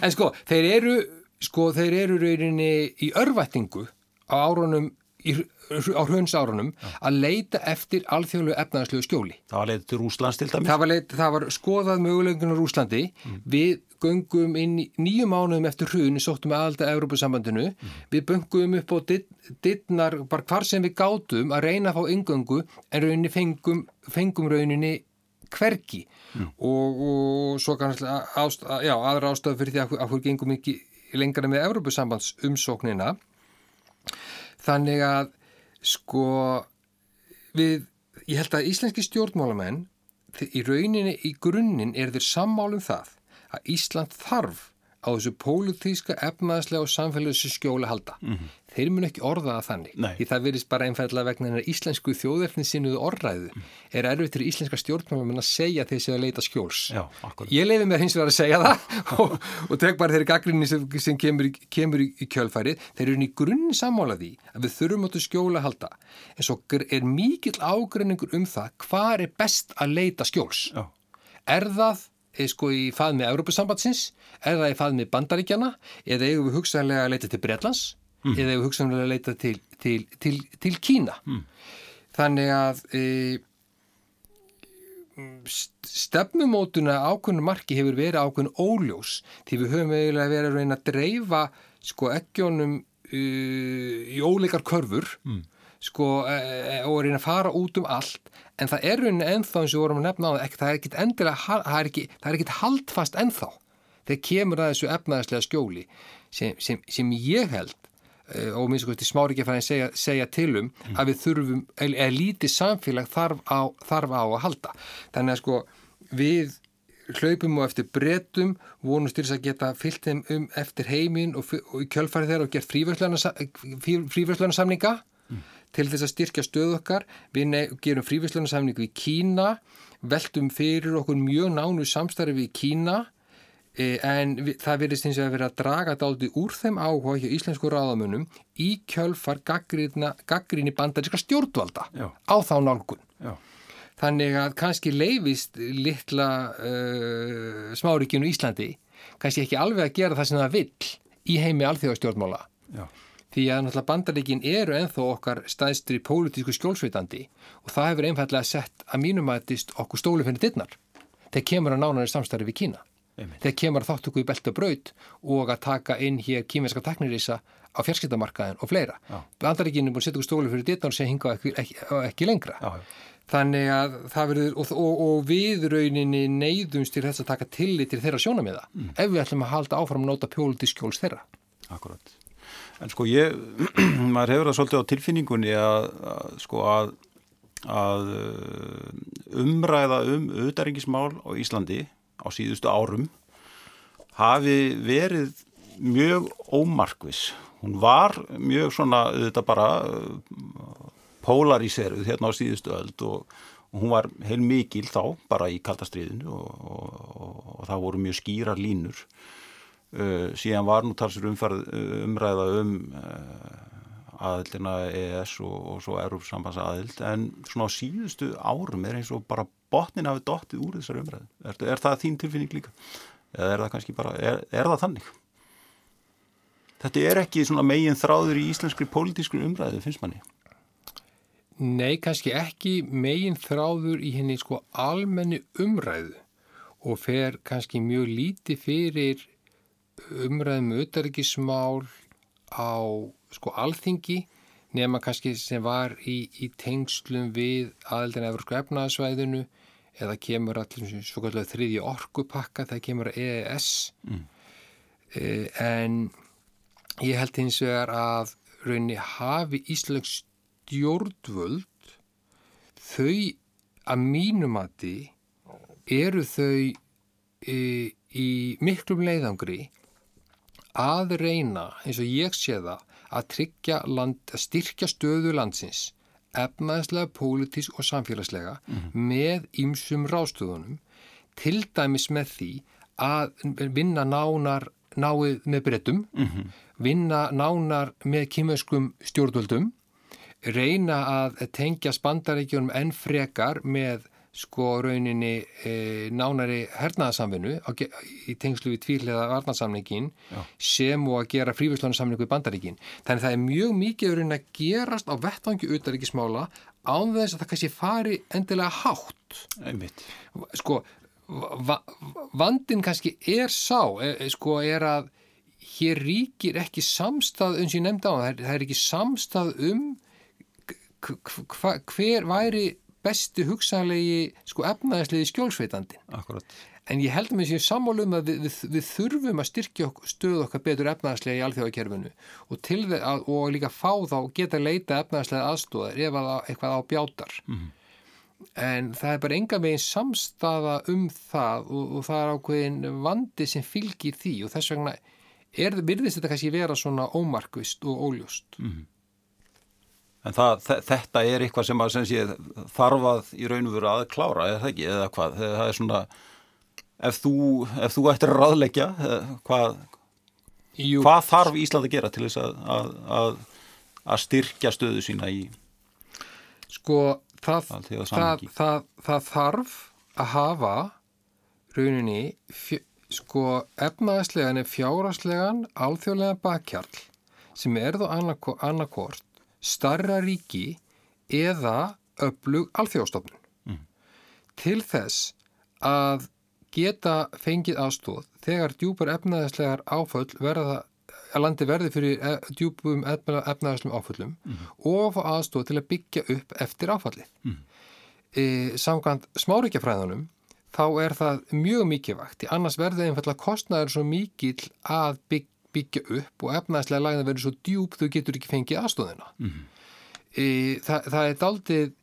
en sko, þeir eru sko þeir eru rauninni í örvættingu á árunum í, á hrauns árunum ja. að leita eftir alþjóðlu efnaðarslegu skjóli. Það var leitið til Rúslands til dæmis? Það var, leit, það var skoðað mögulegunar Rúslandi. Mm. Við göngum inn nýju mánuðum eftir hrun, sóttum við aðalda Európa-sambandinu. Mm. Við böngum upp á dittnar bara hvar sem við gátum að reyna að fá yngöngu en rauninni fengum, fengum rauninni hverki mm. og, og svo kannski ást, já, aðra ástöðu fyrir því að hverju gengum ekki lengra með Európusambands umsóknina þannig að sko við, ég held að íslenski stjórnmálamenn í rauninni í grunninn er þeir sammálum það að Ísland þarf á þessu pólutíska, efnaðslega og samfélagssu skjóla halda. Mm -hmm. Þeir mun ekki orðaða þannig. Nei. Því það verðist bara einfallega vegna þennar íslensku þjóðverfnin sinuðu orðræðu. Mm. Er erfið til íslenska stjórnmálum að segja séu að leita skjóls. Já, Ég leiði mér hins vegar að segja það og, og tek bara þeirri gaggrinni sem, sem kemur, kemur í, í kjölfærið. Þeir eru í grunni sammála því að við þurfum áttu skjóla að halda. En svo er mikill ágreiningur um það hvað er best að leita skjóls. Já. Er það sko í faðmi Európusambatsins, er það í faðmi Bandaríkjana eða eigum við hugsanlega að leita til Breitlands mm. eða eigum við hugsanlega að leita til, til, til, til Kína. Mm. Þannig að e, stefnumótuna ákveðinu marki hefur verið ákveðinu óljós því við höfum eiginlega verið að reyna að dreifa sko ekkjónum e, í óleikar körfur mm. Sko e, e, og reyna að fara út um allt en það er rauninni ennþá eins og vorum að nefna á það það er ekkit endilega, það er ekki, ekkit haldfast ennþá þegar kemur að þessu efnaðslega skjóli sem, sem, sem ég held uh, og minnst og kosti smári ekki að fara að segja, segja tilum mm. að við þurfum, eða lítið samfélag þarf á, þarf á að halda. Þannig að sko við hlaupum og eftir bretum vonum styrst að geta fyllt þeim um eftir heiminn og, og kjölfarið þeirra og gert fríverslunarsamninga. Mm til þess að styrkja stöðu okkar. Við gerum frívislunarsamningu í Kína, veltum fyrir okkur mjög nánu samstarfi í Kína e, en við, það verðist eins og að vera að draga daldi úr þeim áhuga hjá íslensku ráðamönnum í kjölfar gaggríni bandaríska stjórnvalda Já. á þá nálgun. Já. Þannig að kannski leifist litla uh, smáríkinu Íslandi kannski ekki alveg að gera það sem það vill í heimi alþjóðastjórnmála. Já því að náttúrulega bandaríkin eru enþá okkar staðstri pólitísku skjólsveitandi og það hefur einfallega sett að mínumætist okkur stólu fyrir dittnar þegar kemur að nánari samstarfi við Kína Amen. þegar kemur að þáttöku í belta braut og að taka inn hér kímerska teknirísa á fjarskiptamarkaðin og fleira Já. bandaríkin er búin að setja okkur stólu fyrir dittnar sem hinga ekki, ekki, ekki lengra Já. þannig að það verður og, og, og við rauninni neyðumst til þess að taka tillit til þeirra sjónamiða mm. ef við ætlum að halda áfram að nota pólitískjóls þeirra Akkurat En sko ég, maður hefur það svolítið á tilfinningunni að, að sko að, að uh, umræða um auðaringismál á Íslandi á síðustu árum hafi verið mjög ómarkvis. Hún var mjög svona, þetta bara uh, polariseruð hérna á síðustu öld og, og hún var heil mikil þá bara í kaldastriðinu og, og, og það voru mjög skýra línur Uh, síðan var nú talsur umfærð uh, umræða um uh, aðildina EES og, og svo Európsambans aðild en svona á síðustu árum er eins og bara botnin hafi dottið úr þessar umræðu. Er, er það þín tilfinning líka? Eða er það kannski bara, er, er það þannig? Þetta er ekki svona megin þráður í íslenskri pólitískur umræðu, finnst manni? Nei, kannski ekki megin þráður í henni sko almenni umræðu og fer kannski mjög líti fyrir umræðum auðarikismál á sko alþingi nema kannski sem var í, í tengslum við aðeldin Evropsku efnaðsvæðinu eða kemur allir svo kallar þriðji orkupakka það kemur að EES mm. e, en ég held hins vegar að raunni hafi Íslands stjórnvöld þau að mínumati eru þau e, í miklum leiðangri að reyna eins og ég sé það að land, að styrkja stöðu landsins efnaðslega, pólitísk og samfélagslega mm -hmm. með ýmsum rástöðunum til dæmis með því að vinna nánar náið með breytum, mm -hmm. vinna nánar með kymeskum stjórnvöldum, reyna að tengja spandaríkjunum enn frekar með sko rauninni e, nánari hernaðarsamvinnu í tengslu við tvíhliða varnarsamningin sem og að gera frívíslunarsamningu í bandaríkin. Þannig það er mjög mikið raunin að gerast á vettvangi utaríkismála án þess að það kannski fari endilega hátt. Einmitt. Sko va vandin kannski er sá, e, e, sko er að hér ríkir ekki samstað eins og ég nefndi á það, það er ekki samstað um hver væri bestu hugsanlegi sko efnaðislegi skjólsveitandin. Akkurat. En ég held að við séum sammálum að við, við, við þurfum að styrkja stöðu okkar betur efnaðislega í alþjóðakerfinu og, að, og líka fá þá geta leita efnaðislega aðstóðar ef að eitthvað á bjátar. Mm -hmm. En það er bara enga meginn samstafa um það og, og það er ákveðin vandi sem fylgir því og þess vegna er, virðist þetta kannski vera svona ómarkvist og óljóst. Mm -hmm. En það, þetta er eitthvað sem, að, sem sé, þarfað í raun og veru að klára, er það ekki? Eða hvað? Það er svona, ef þú, ef þú ættir að raðleggja, eh, hvað, hvað þarf Ísland að gera til þess að, að, að styrkja stöðu sína í Sko, það, það, það þarf að hafa rauninni, fjö, sko, efnaðslegan er fjáraslegan alþjóðlega bakkjarl sem er þó annarkort starra ríki eða öflug alþjóðstofnun. Mm. Til þess að geta fengið aðstóð þegar djúpar efnaðislegar áföll verða að landi verði fyrir e, djúpum efnaðislegum áföllum mm. og fá aðstóð til að byggja upp eftir áfallið. Mm. E, samkvæmt smáríkjafræðanum þá er það mjög mikið vakt, annars verði einfallega kostnæður svo mikil að byggja byggja upp og efnaðslega lagin verður svo djúb þau getur ekki fengið aðstóðina mm -hmm. e, það, það er daldið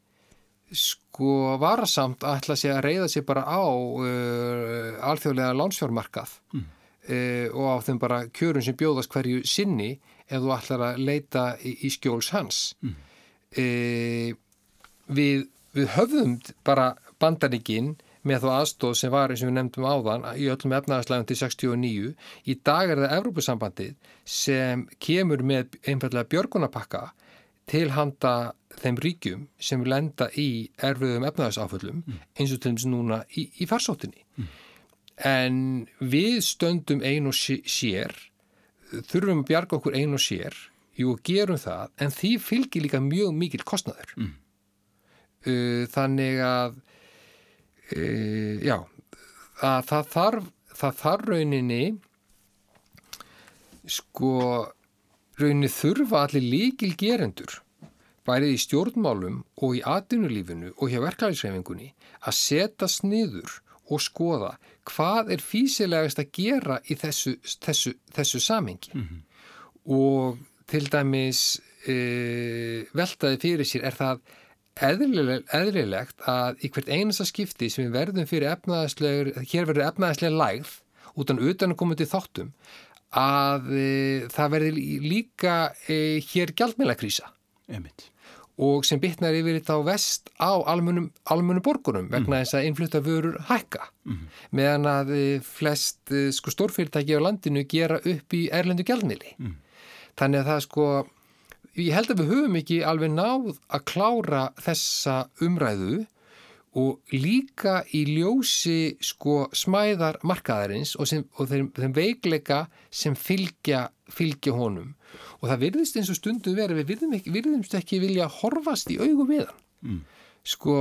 sko varasamt að ætla sig að reyða sig bara á uh, alþjóðlega lánsfjármarkað mm. uh, og á þeim bara kjörun sem bjóðast hverju sinni ef þú ætlar að leita í, í skjóls hans mm. uh, við, við höfðum bara bandaríkinn með þá aðstóð sem var eins og við nefndum áðan í öllum efnaðarslægum til 69 í dag er það Evrópusambandið sem kemur með einfallega björgunapakka til handa þeim ríkjum sem lenda í erfiðum efnaðarsáföllum mm. eins og til dæmis núna í, í farsóttinni mm. en við stöndum ein og sér þurfum að bjarga okkur ein og sér jú, gerum það, en því fylgir líka mjög mikil kostnaður mm. Uh, þannig að e, já, að það þarf, það þarf rauninni sko rauninni þurfa allir líkil gerendur bærið í stjórnmálum og í atvinnulífinu og hjá verklæðisreifingunni að setja sniður og skoða hvað er físilegast að gera í þessu, þessu, þessu samengi mm -hmm. og til dæmis e, veltaði fyrir sér er það eðlilegt að í hvert einasta skipti sem við verðum fyrir efnaðaslegur, hér verður efnaðaslega lægð utan utan að koma til þáttum að e, það verður líka e, hér gjaldmélagkrísa og sem bitnar yfir þetta á vest á almunum, almunum borgurum vegna mm. þess að innflutta vörur hækka mm. meðan að e, flest e, sko, stórfyrirtæki á landinu gera upp í erlendu gjaldmili mm. þannig að það sko ég held að við höfum ekki alveg náð að klára þessa umræðu og líka í ljósi sko smæðar markaðarins og, sem, og þeim, þeim veikleika sem fylgja, fylgja honum og það virðist eins og stundu verið við virðum ekki, virðumst ekki vilja horfast í augu við hann mm. sko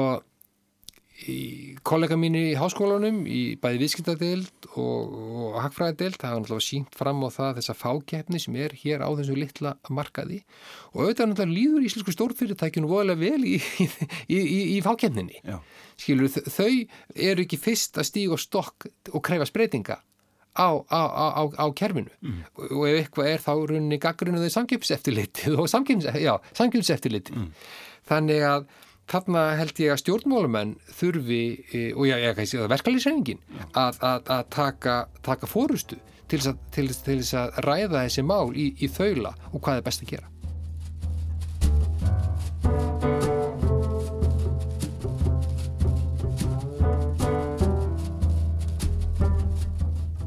kollega mínir í háskólanum í bæði viðskiptadeild og, og hagfræðadeild, það hafa náttúrulega sínt fram á það þessa fákeppni sem er hér á þessu litla markaði. Og auðvitað náttúrulega líður íslensku stórfyrirtækjunu voðalega vel í, í, í, í fákeppninni. Skilur þau eru ekki fyrst að stíga stokk og kreyfa spreytinga á, á, á, á kerfinu. Mm. og ef eitthvað er þá runni gaggrinu þau samkjöpseftilitið og samkjöpseftilitið mm. þannig að þarna held ég að stjórnmálumenn þurfi, e, og já, ég kannski að verkalýsreiningin, að, að, að taka, taka fórustu til þess að, til, til þess að ræða þessi mál í, í þaula og hvað er best að gera.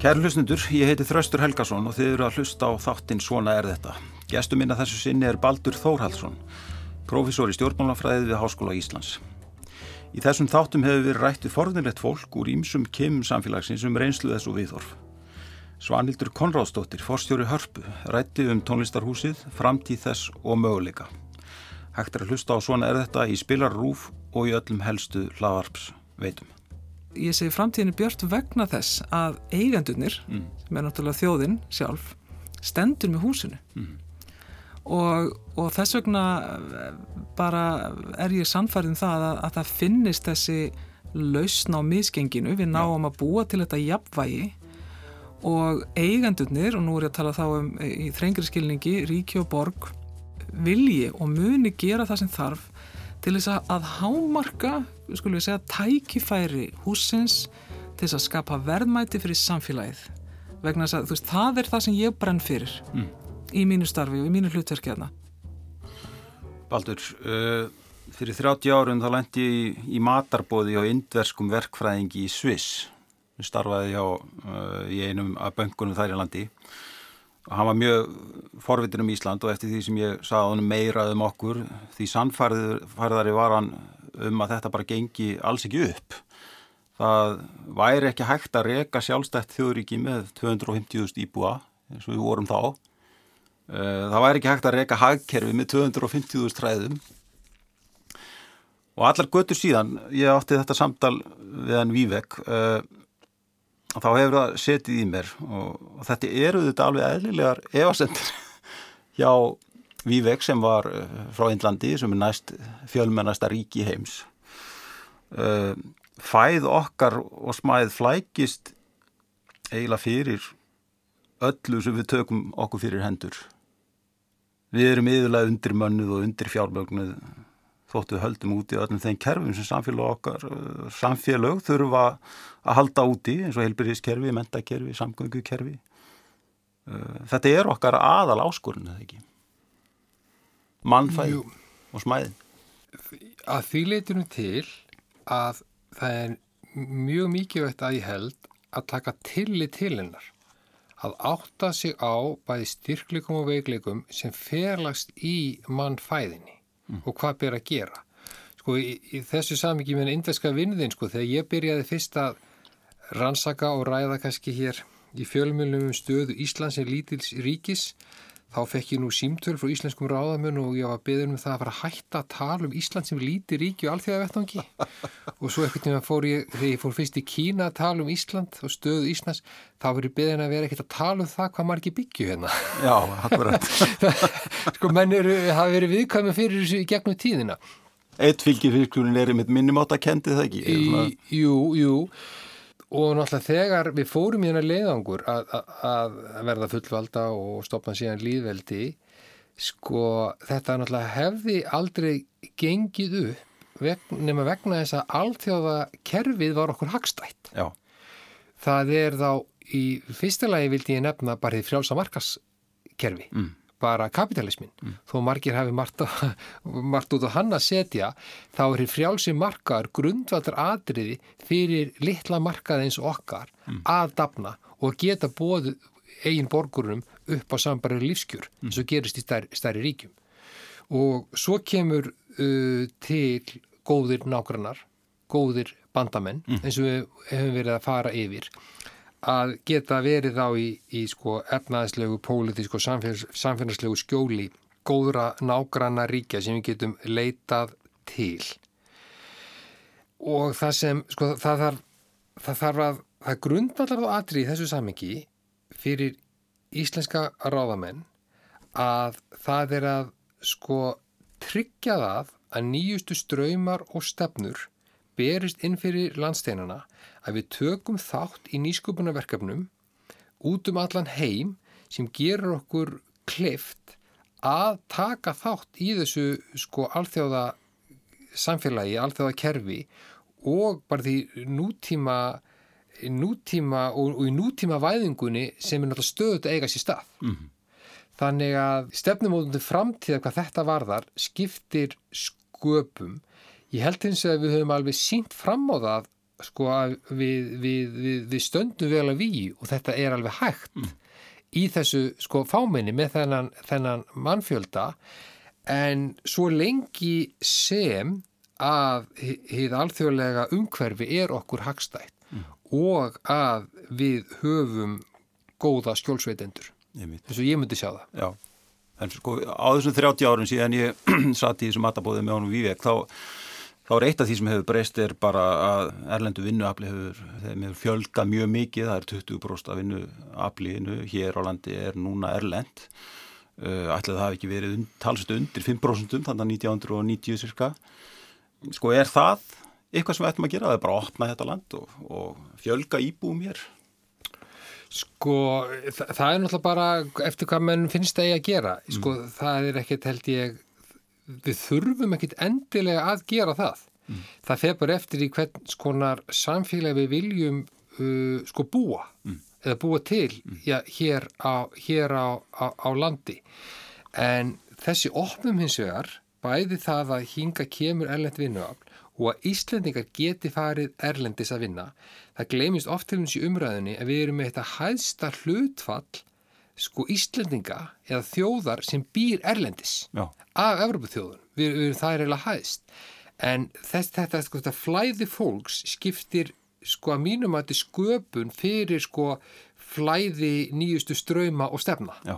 Kæru hlustundur, ég heiti Þraustur Helgason og þið eru að hlusta á þáttinn Svona er þetta. Gestur minna þessu sinni er Baldur Þórhaldsson profesor í stjórnmálafræðið við Háskóla Íslands. Í þessum þáttum hefur við rættið forðinlegt fólk úr ímsum kemum samfélagsins um reynslu þessu viðhorf. Svanildur Konráðsdóttir, forstjóri Hörpu, rætti um tónlistarhúsið, framtíð þess og möguleika. Hægt er að hlusta á svona er þetta í spilarrúf og í öllum helstu hlaðarps veitum. Ég segi framtíðinu björnt vegna þess að eigendunir, mm. sem er náttúrulega þjóðin sjálf, stendur með húsinu. Mm og, og þess vegna eh, bara er ég sannfærið um það að, að það finnist þessi lausna á misgenginu, við náum að búa til þetta jafnvægi. Og eigandurnir, og nú er ég að tala þá um í þrengri skilningi, ríki og borg vilji og muni gera það sem þarf til þess að hámarka, skulum við segja, tækifæri húsins til þess að skapa verðmæti fyrir samfélagið. Vegna þess að veist, það er það sem ég brenn fyrir. Mm í mínu starfi og í mínu hlutverki aðna. Baldur, uh, fyrir 30 árun þá lendi ég í, í matarbóði og indverskum verkfræðingi í Sviss. Við starfaði hjá uh, í einum af böngunum þær í landi og hann var mjög forvitin um Ísland og eftir því sem ég sagði hann meirað um okkur því sannfærðari var hann um að þetta bara gengi alls ekki upp. Það væri ekki hægt að reka sjálfstætt þjóðríki með 250.000 íbúa eins og við vorum þá það væri ekki hægt að reyka hagkerfi með 250.000 træðum og allar götur síðan ég átti þetta samtal við hann Vívek uh, þá hefur það setið í mér. Og, þetta eru þetta alveg eðlilegar efasendur hjá Vívek sem var uh, frá Índlandi sem er næst fjölmennasta ríki heims. Fæð okkar og smæð flækist eiginlega fyrir öllu sem við tökum okkur fyrir hendur Við erum yfirlega undir mönnuð og undir fjármögnuð þóttu höldum úti öllum þeim kerfum sem samfélag okkar, uh, samfélag þurfa að halda úti eins og helbyrðiskerfi, mentakerfi, samgöngukerfi. Uh, þetta er okkar aðal áskorun, eða ekki? Mannfæð og smæðin. Að því leytunum til að það er mjög mikið veitt að ég held að taka tillit til hennar að átta sig á bæði styrklikum og veiklikum sem ferlast í mannfæðinni mm. og hvað ber að gera. Sko í, í þessu samvikið með indveska vinðin sko þegar ég byrjaði fyrst að rannsaka og ræða kannski hér í fjölmjölum um stöðu Íslands en lítils ríkis þá fekk ég nú símtöl frá íslenskum ráðamenn og ég var beður um það að fara að hætta að tala um Ísland sem líti ríki og alþjóðavettangi og svo ekkert nefnum að fór ég, þegar ég fór fyrst í Kína að tala um Ísland og stöðu Íslands þá verið beðin að vera ekkert að tala um það hvað margir byggju hérna. Já, akkurat. Sko menn eru, hafa verið viðkvæmi fyrir þessu í gegnum tíðina. Eitt fylgifyrkurinn er einmitt minnimátt að kendi það ekki? Í, Jú, jú og náttúrulega þegar við fórum í hennar leiðangur að, að, að verða fullvalda og stopna síðan líðveldi sko þetta náttúrulega hefði aldrei gengið upp veg, nema vegna þess að allþjóða kerfið var okkur hagstætt. Já. það er þá í fyrsta lagi vildi ég nefna bara því frjálsa markaskerfi mm bara kapitalismin. Mm. Þó margir hafi margt, margt út á hann að setja, þá er frjálsi markaður grundvaldur atriði fyrir litla markað eins okkar mm. að dafna og geta bóðu eigin borgurum upp á sambarið lífskjur mm. og gerist í stærri, stærri ríkjum. Og svo kemur uh, til góðir nágrannar, góðir bandamenn eins og við hefum verið að fara yfir að geta verið þá í, í sko efnaðslegu, pólitísku og samfélags, samfélagslegu skjóli góðra nágranna ríkja sem við getum leitað til. Og það sem sko það þarf, það þarf að það grundvallar þá aðri í þessu samengi fyrir íslenska ráðamenn að það er að sko tryggja það að nýjustu ströymar og stefnur berist inn fyrir landsteinana að við tökum þátt í nýsköpunarverkefnum út um allan heim sem gerur okkur klift að taka þátt í þessu sko alþjóða samfélagi, alþjóða kerfi og bara því nútíma nútíma og, og í nútíma væðingunni sem er náttúrulega stöðut að eiga sér stað. Mm -hmm. Þannig að stefnumóðunni framtíða hvað þetta varðar skiptir sköpum. Ég held hins að við höfum alveg sínt fram á það sko að við, við, við, við stöndum vel að við og þetta er alveg hægt mm. í þessu sko fáminni með þennan, þennan mannfjölda. En svo lengi sem að hið alþjóðlega umhverfi er okkur hagstætt og að við höfum góða skjólsveitendur. Eins og ég myndi sjá það. Já, en sko á þessum 30 árum síðan ég satt í þessum matabóði með honum Vívek þá, þá er eitt af því sem hefur breyst er bara að erlendu vinnuafli hefur, hefur fjölgað mjög mikið, það er 20% af vinnuaflinu hér á landi er núna erlend uh, ætlaði það ekki verið talsett undir 5% þannig að 1990 cirka sko er það eitthvað sem við ættum að gera, það er bara að opna þetta land og, og fjölga íbúum hér. Sko, það, er náttúrulega bara eftir hvað menn finnst það ég að gera. Sko, mm. það er ekkert held ég við þurfum ekkert endilega að gera það mm. það bara eftir í hvern skonar samfélag við viljum uh, sko búa mm. eða búa til mm. já, hér, á, hér á, á, á landi en þessi opnum hins vegar bæði það að hinga kemur erlend vinnuafl og að Íslendingar geti farið erlendis að vinna. Það glemist oft til þessi umræðinni að við erum með þetta hæðsta hlutfall sko Íslendinga eða þjóðar sem býr erlendis Já. af Evropaþjóðun. Við, við, það er eiginlega hæðst. En þess, þetta, sko, þetta flæði fólks skiptir sko að mínum að þetta sköpun fyrir sko flæði nýjustu ströyma og stefna. Já,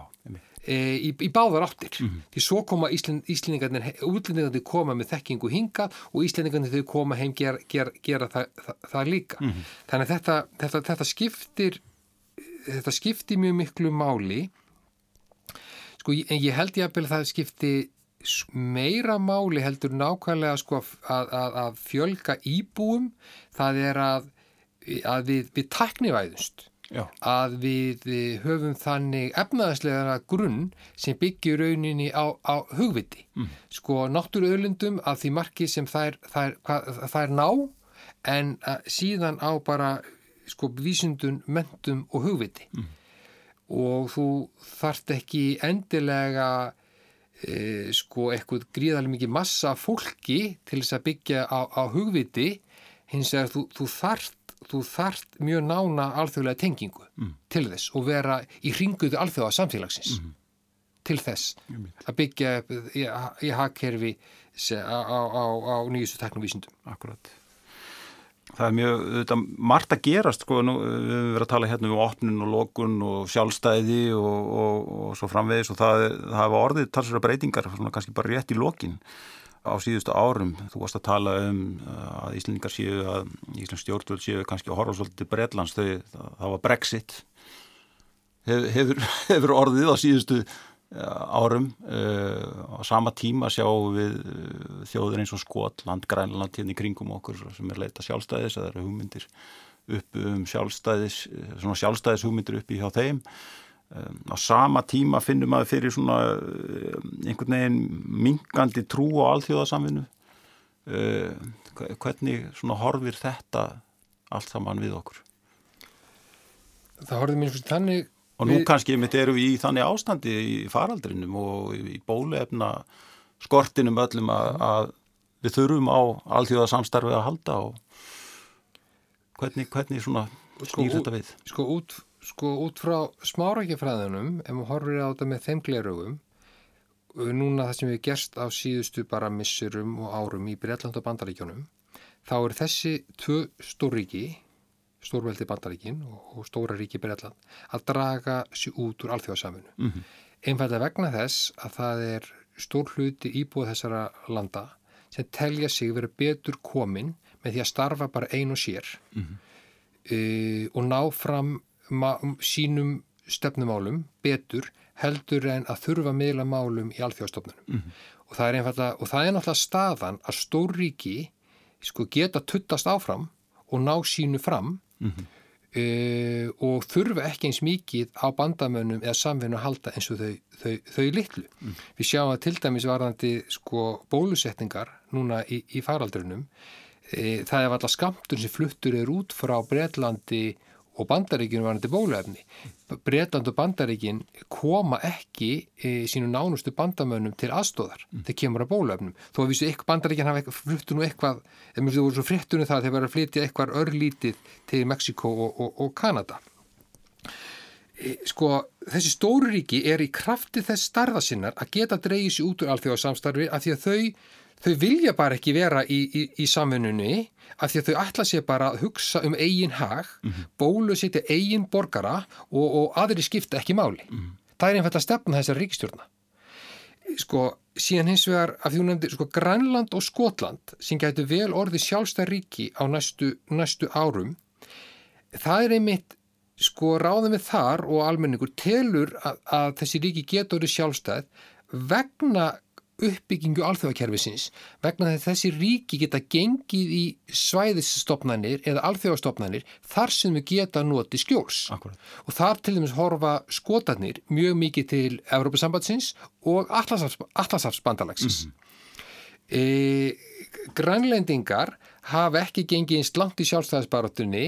e, í, í báðar áttir mm -hmm. því svo koma Íslendingarnir útlendingarnir koma með þekkingu hinga og Íslendingarnir þau koma heim ger, ger, gera það, það, það líka mm -hmm. þannig að þetta, þetta, þetta skiptir þetta skiptir mjög miklu máli sko en ég held ég að það skipti meira máli heldur nákvæmlega sko að, að, að fjölga íbúum það er að, að við, við taknivæðust Já. að við höfum þannig efnaðslega grunn sem byggir rauninni á, á hugviti mm. sko náttúruöðlundum að því marki sem þær, þær, þær ná en uh, síðan á bara sko vísundun, mentum og hugviti mm. og þú þarft ekki endilega e, sko eitthvað gríðarlega mikið massa fólki til þess að byggja á, á hugviti hins vegar þú, þú þarft þú þart mjög nána alþjóðlega tengingu mm. til þess og vera í ringuðu alþjóða samfélagsins mm. til þess að byggja í, í hakkerfi á, á, á, á nýjustu teknovísindum. Akkurat. Það er mjög, þetta, margt að gerast sko, nú, við höfum verið að tala hérna um opnun og lokun og sjálfstæði og, og, og svo framvegis og það, það hafa orðið talsverða breytingar, kannski bara rétt í lokin á síðustu árum. Þú varst að tala um uh, að Íslandingar séu að Íslands stjórnvöld séu kannski að horfa svolítið til Breitlands þau, það var Brexit Hef, hefur, hefur orðið á síðustu árum. Uh, á sama tíma sjáum við uh, þjóður eins og Skotland, Grænland hérna í kringum okkur sem er leita sjálfstæðis það eru hugmyndir upp um sjálfstæðis svona sjálfstæðis hugmyndir upp í hjá þeim. Á sama tíma finnum maður fyrir svona einhvern veginn mingandi trú á alþjóðasamvinu um, hvernig svona horfir þetta allt saman við okkur? Það horfið mér svona þannig og nú kannski mitt eru við í þannig ástandi í faraldrinum og í bólefna skortinum öllum að, að við þurfum á alþjóðasamstarfið að halda og hvernig, hvernig svona snýr sko, þetta við? Sko út sko út frá smárækjafræðunum ef maður horfir á þetta með þeim glerugum núna það sem við gerst á síðustu bara missurum og árum í Breitland og Bandaríkjónum þá er þessi tvö stórríki stórveldi Bandaríkin og stóra ríki Breitland að draga sér út úr alþjóðasaminu. Mm -hmm. Einfallega vegna þess að það er stór hluti íbúið þessara landa sem telja sig verið betur komin með því að starfa bara ein og sér mm -hmm. uh, og ná fram sínum stefnumálum betur heldur en að þurfa meila málum í alþjóðstofnunum. Mm -hmm. og, það er og það er náttúrulega staðan að stór ríki sko, geta tuttast áfram og ná sínu fram mm -hmm. uh, og þurfa ekki eins mikið á bandamönnum eða samvinnu að halda eins og þau, þau, þau litlu. Mm. Við sjáum að til dæmis varðandi sko, bólusetningar núna í, í faraldrunum uh, það er alltaf skamtur sem fluttur er út frá Breitlandi og bandaríkinu varandi bóluefni. Breitland og bandaríkin koma ekki e, sínu nánustu bandamönnum til aðstóðar mm. þegar kemur að bóluefnum. Þó að vísu bandaríkin hafa fluttu nú eitthvað, þú voru svo frittunum það þegar verður að flytja eitthvað örlítið til Mexiko og, og, og Kanada. E, sko, þessi stóru ríki er í krafti þess starða sinnar að geta dreyið sér út úr alþjóðarsamstarfi af því að þau þau vilja bara ekki vera í, í, í samfununni af því að þau ætla sér bara að hugsa um eigin hag, mm -hmm. bólu setja eigin borgara og, og aðri skipta ekki máli. Mm -hmm. Það er einfalda stefna þessar ríkstjórna. Sko, síðan hins vegar, af því hún nefndi, sko, Grænland og Skotland sem gætu vel orði sjálfstæð ríki á næstu, næstu árum, það er einmitt, sko, ráðum við þar og almenningur telur að, að þessi ríki getur orði sjálfstæð vegna uppbyggingu alþjóðakerfisins vegna þess að þessi ríki geta gengið í svæðisstofnanir eða alþjóðastofnanir þar sem við geta noti skjóls Akkurat. og þar til dæmis horfa skotarnir mjög mikið til Európa-sambandsins og Atlasafsbandalagsins mm -hmm. e, Grænlendingar hafa ekki gengið einst langt í sjálfstæðisbarátunni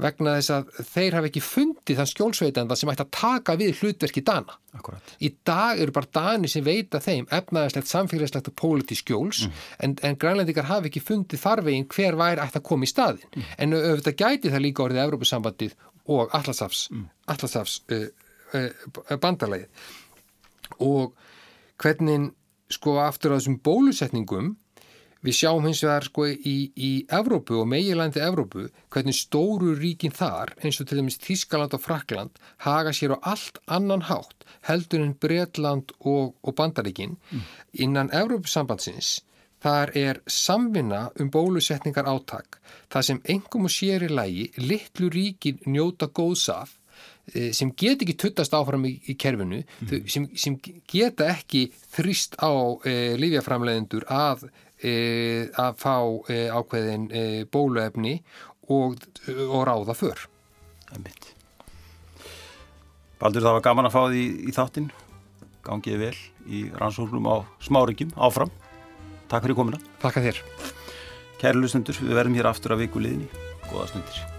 vegna þess að þeir hafa ekki fundið þann skjólsveitanda sem ætti að taka við hlutverki Dana. Akkurat. Í dag eru bara Dani sem veita þeim efnaðarslegt, samfélagslegt og pólitísk skjóls mm. en, en grænlendingar hafa ekki fundið þarvegin hver væri ætti að koma í staðin. Mm. En auðvitað gæti það líka orðið Evrópusambandið og Allasafs, mm. Uh, uh, bandalæði. Og hvernig sko aftur á þessum bólusetningum Við sjáum hins vegar sko í, í Evrópu og meilandi Evrópu hvernig stóru ríkin þar eins og til dæmis Þískaland og Frakland haga sér á allt annan hátt heldur en Breitland og, og Bandaríkin mm. innan Evrópusambandsins þar er samvinna um bólusetningar áttak það sem engum og sér í lægi litlu ríkin njóta góðsaf eh, sem get ekki tuttast áfram í, í kerfinu mm. sem, sem geta ekki þrýst á e, lífjaframleðendur að e, að fá e, ákveðin e, bóluefni og, og ráða för. Baldur það var gaman að fá því í þáttinn, gangið vel í rannsóknum á smárigjum áfram. Takk fyrir komina. Takk að þér. Kæri lustendur, við verðum hér aftur að viku liðni. Góða stundir.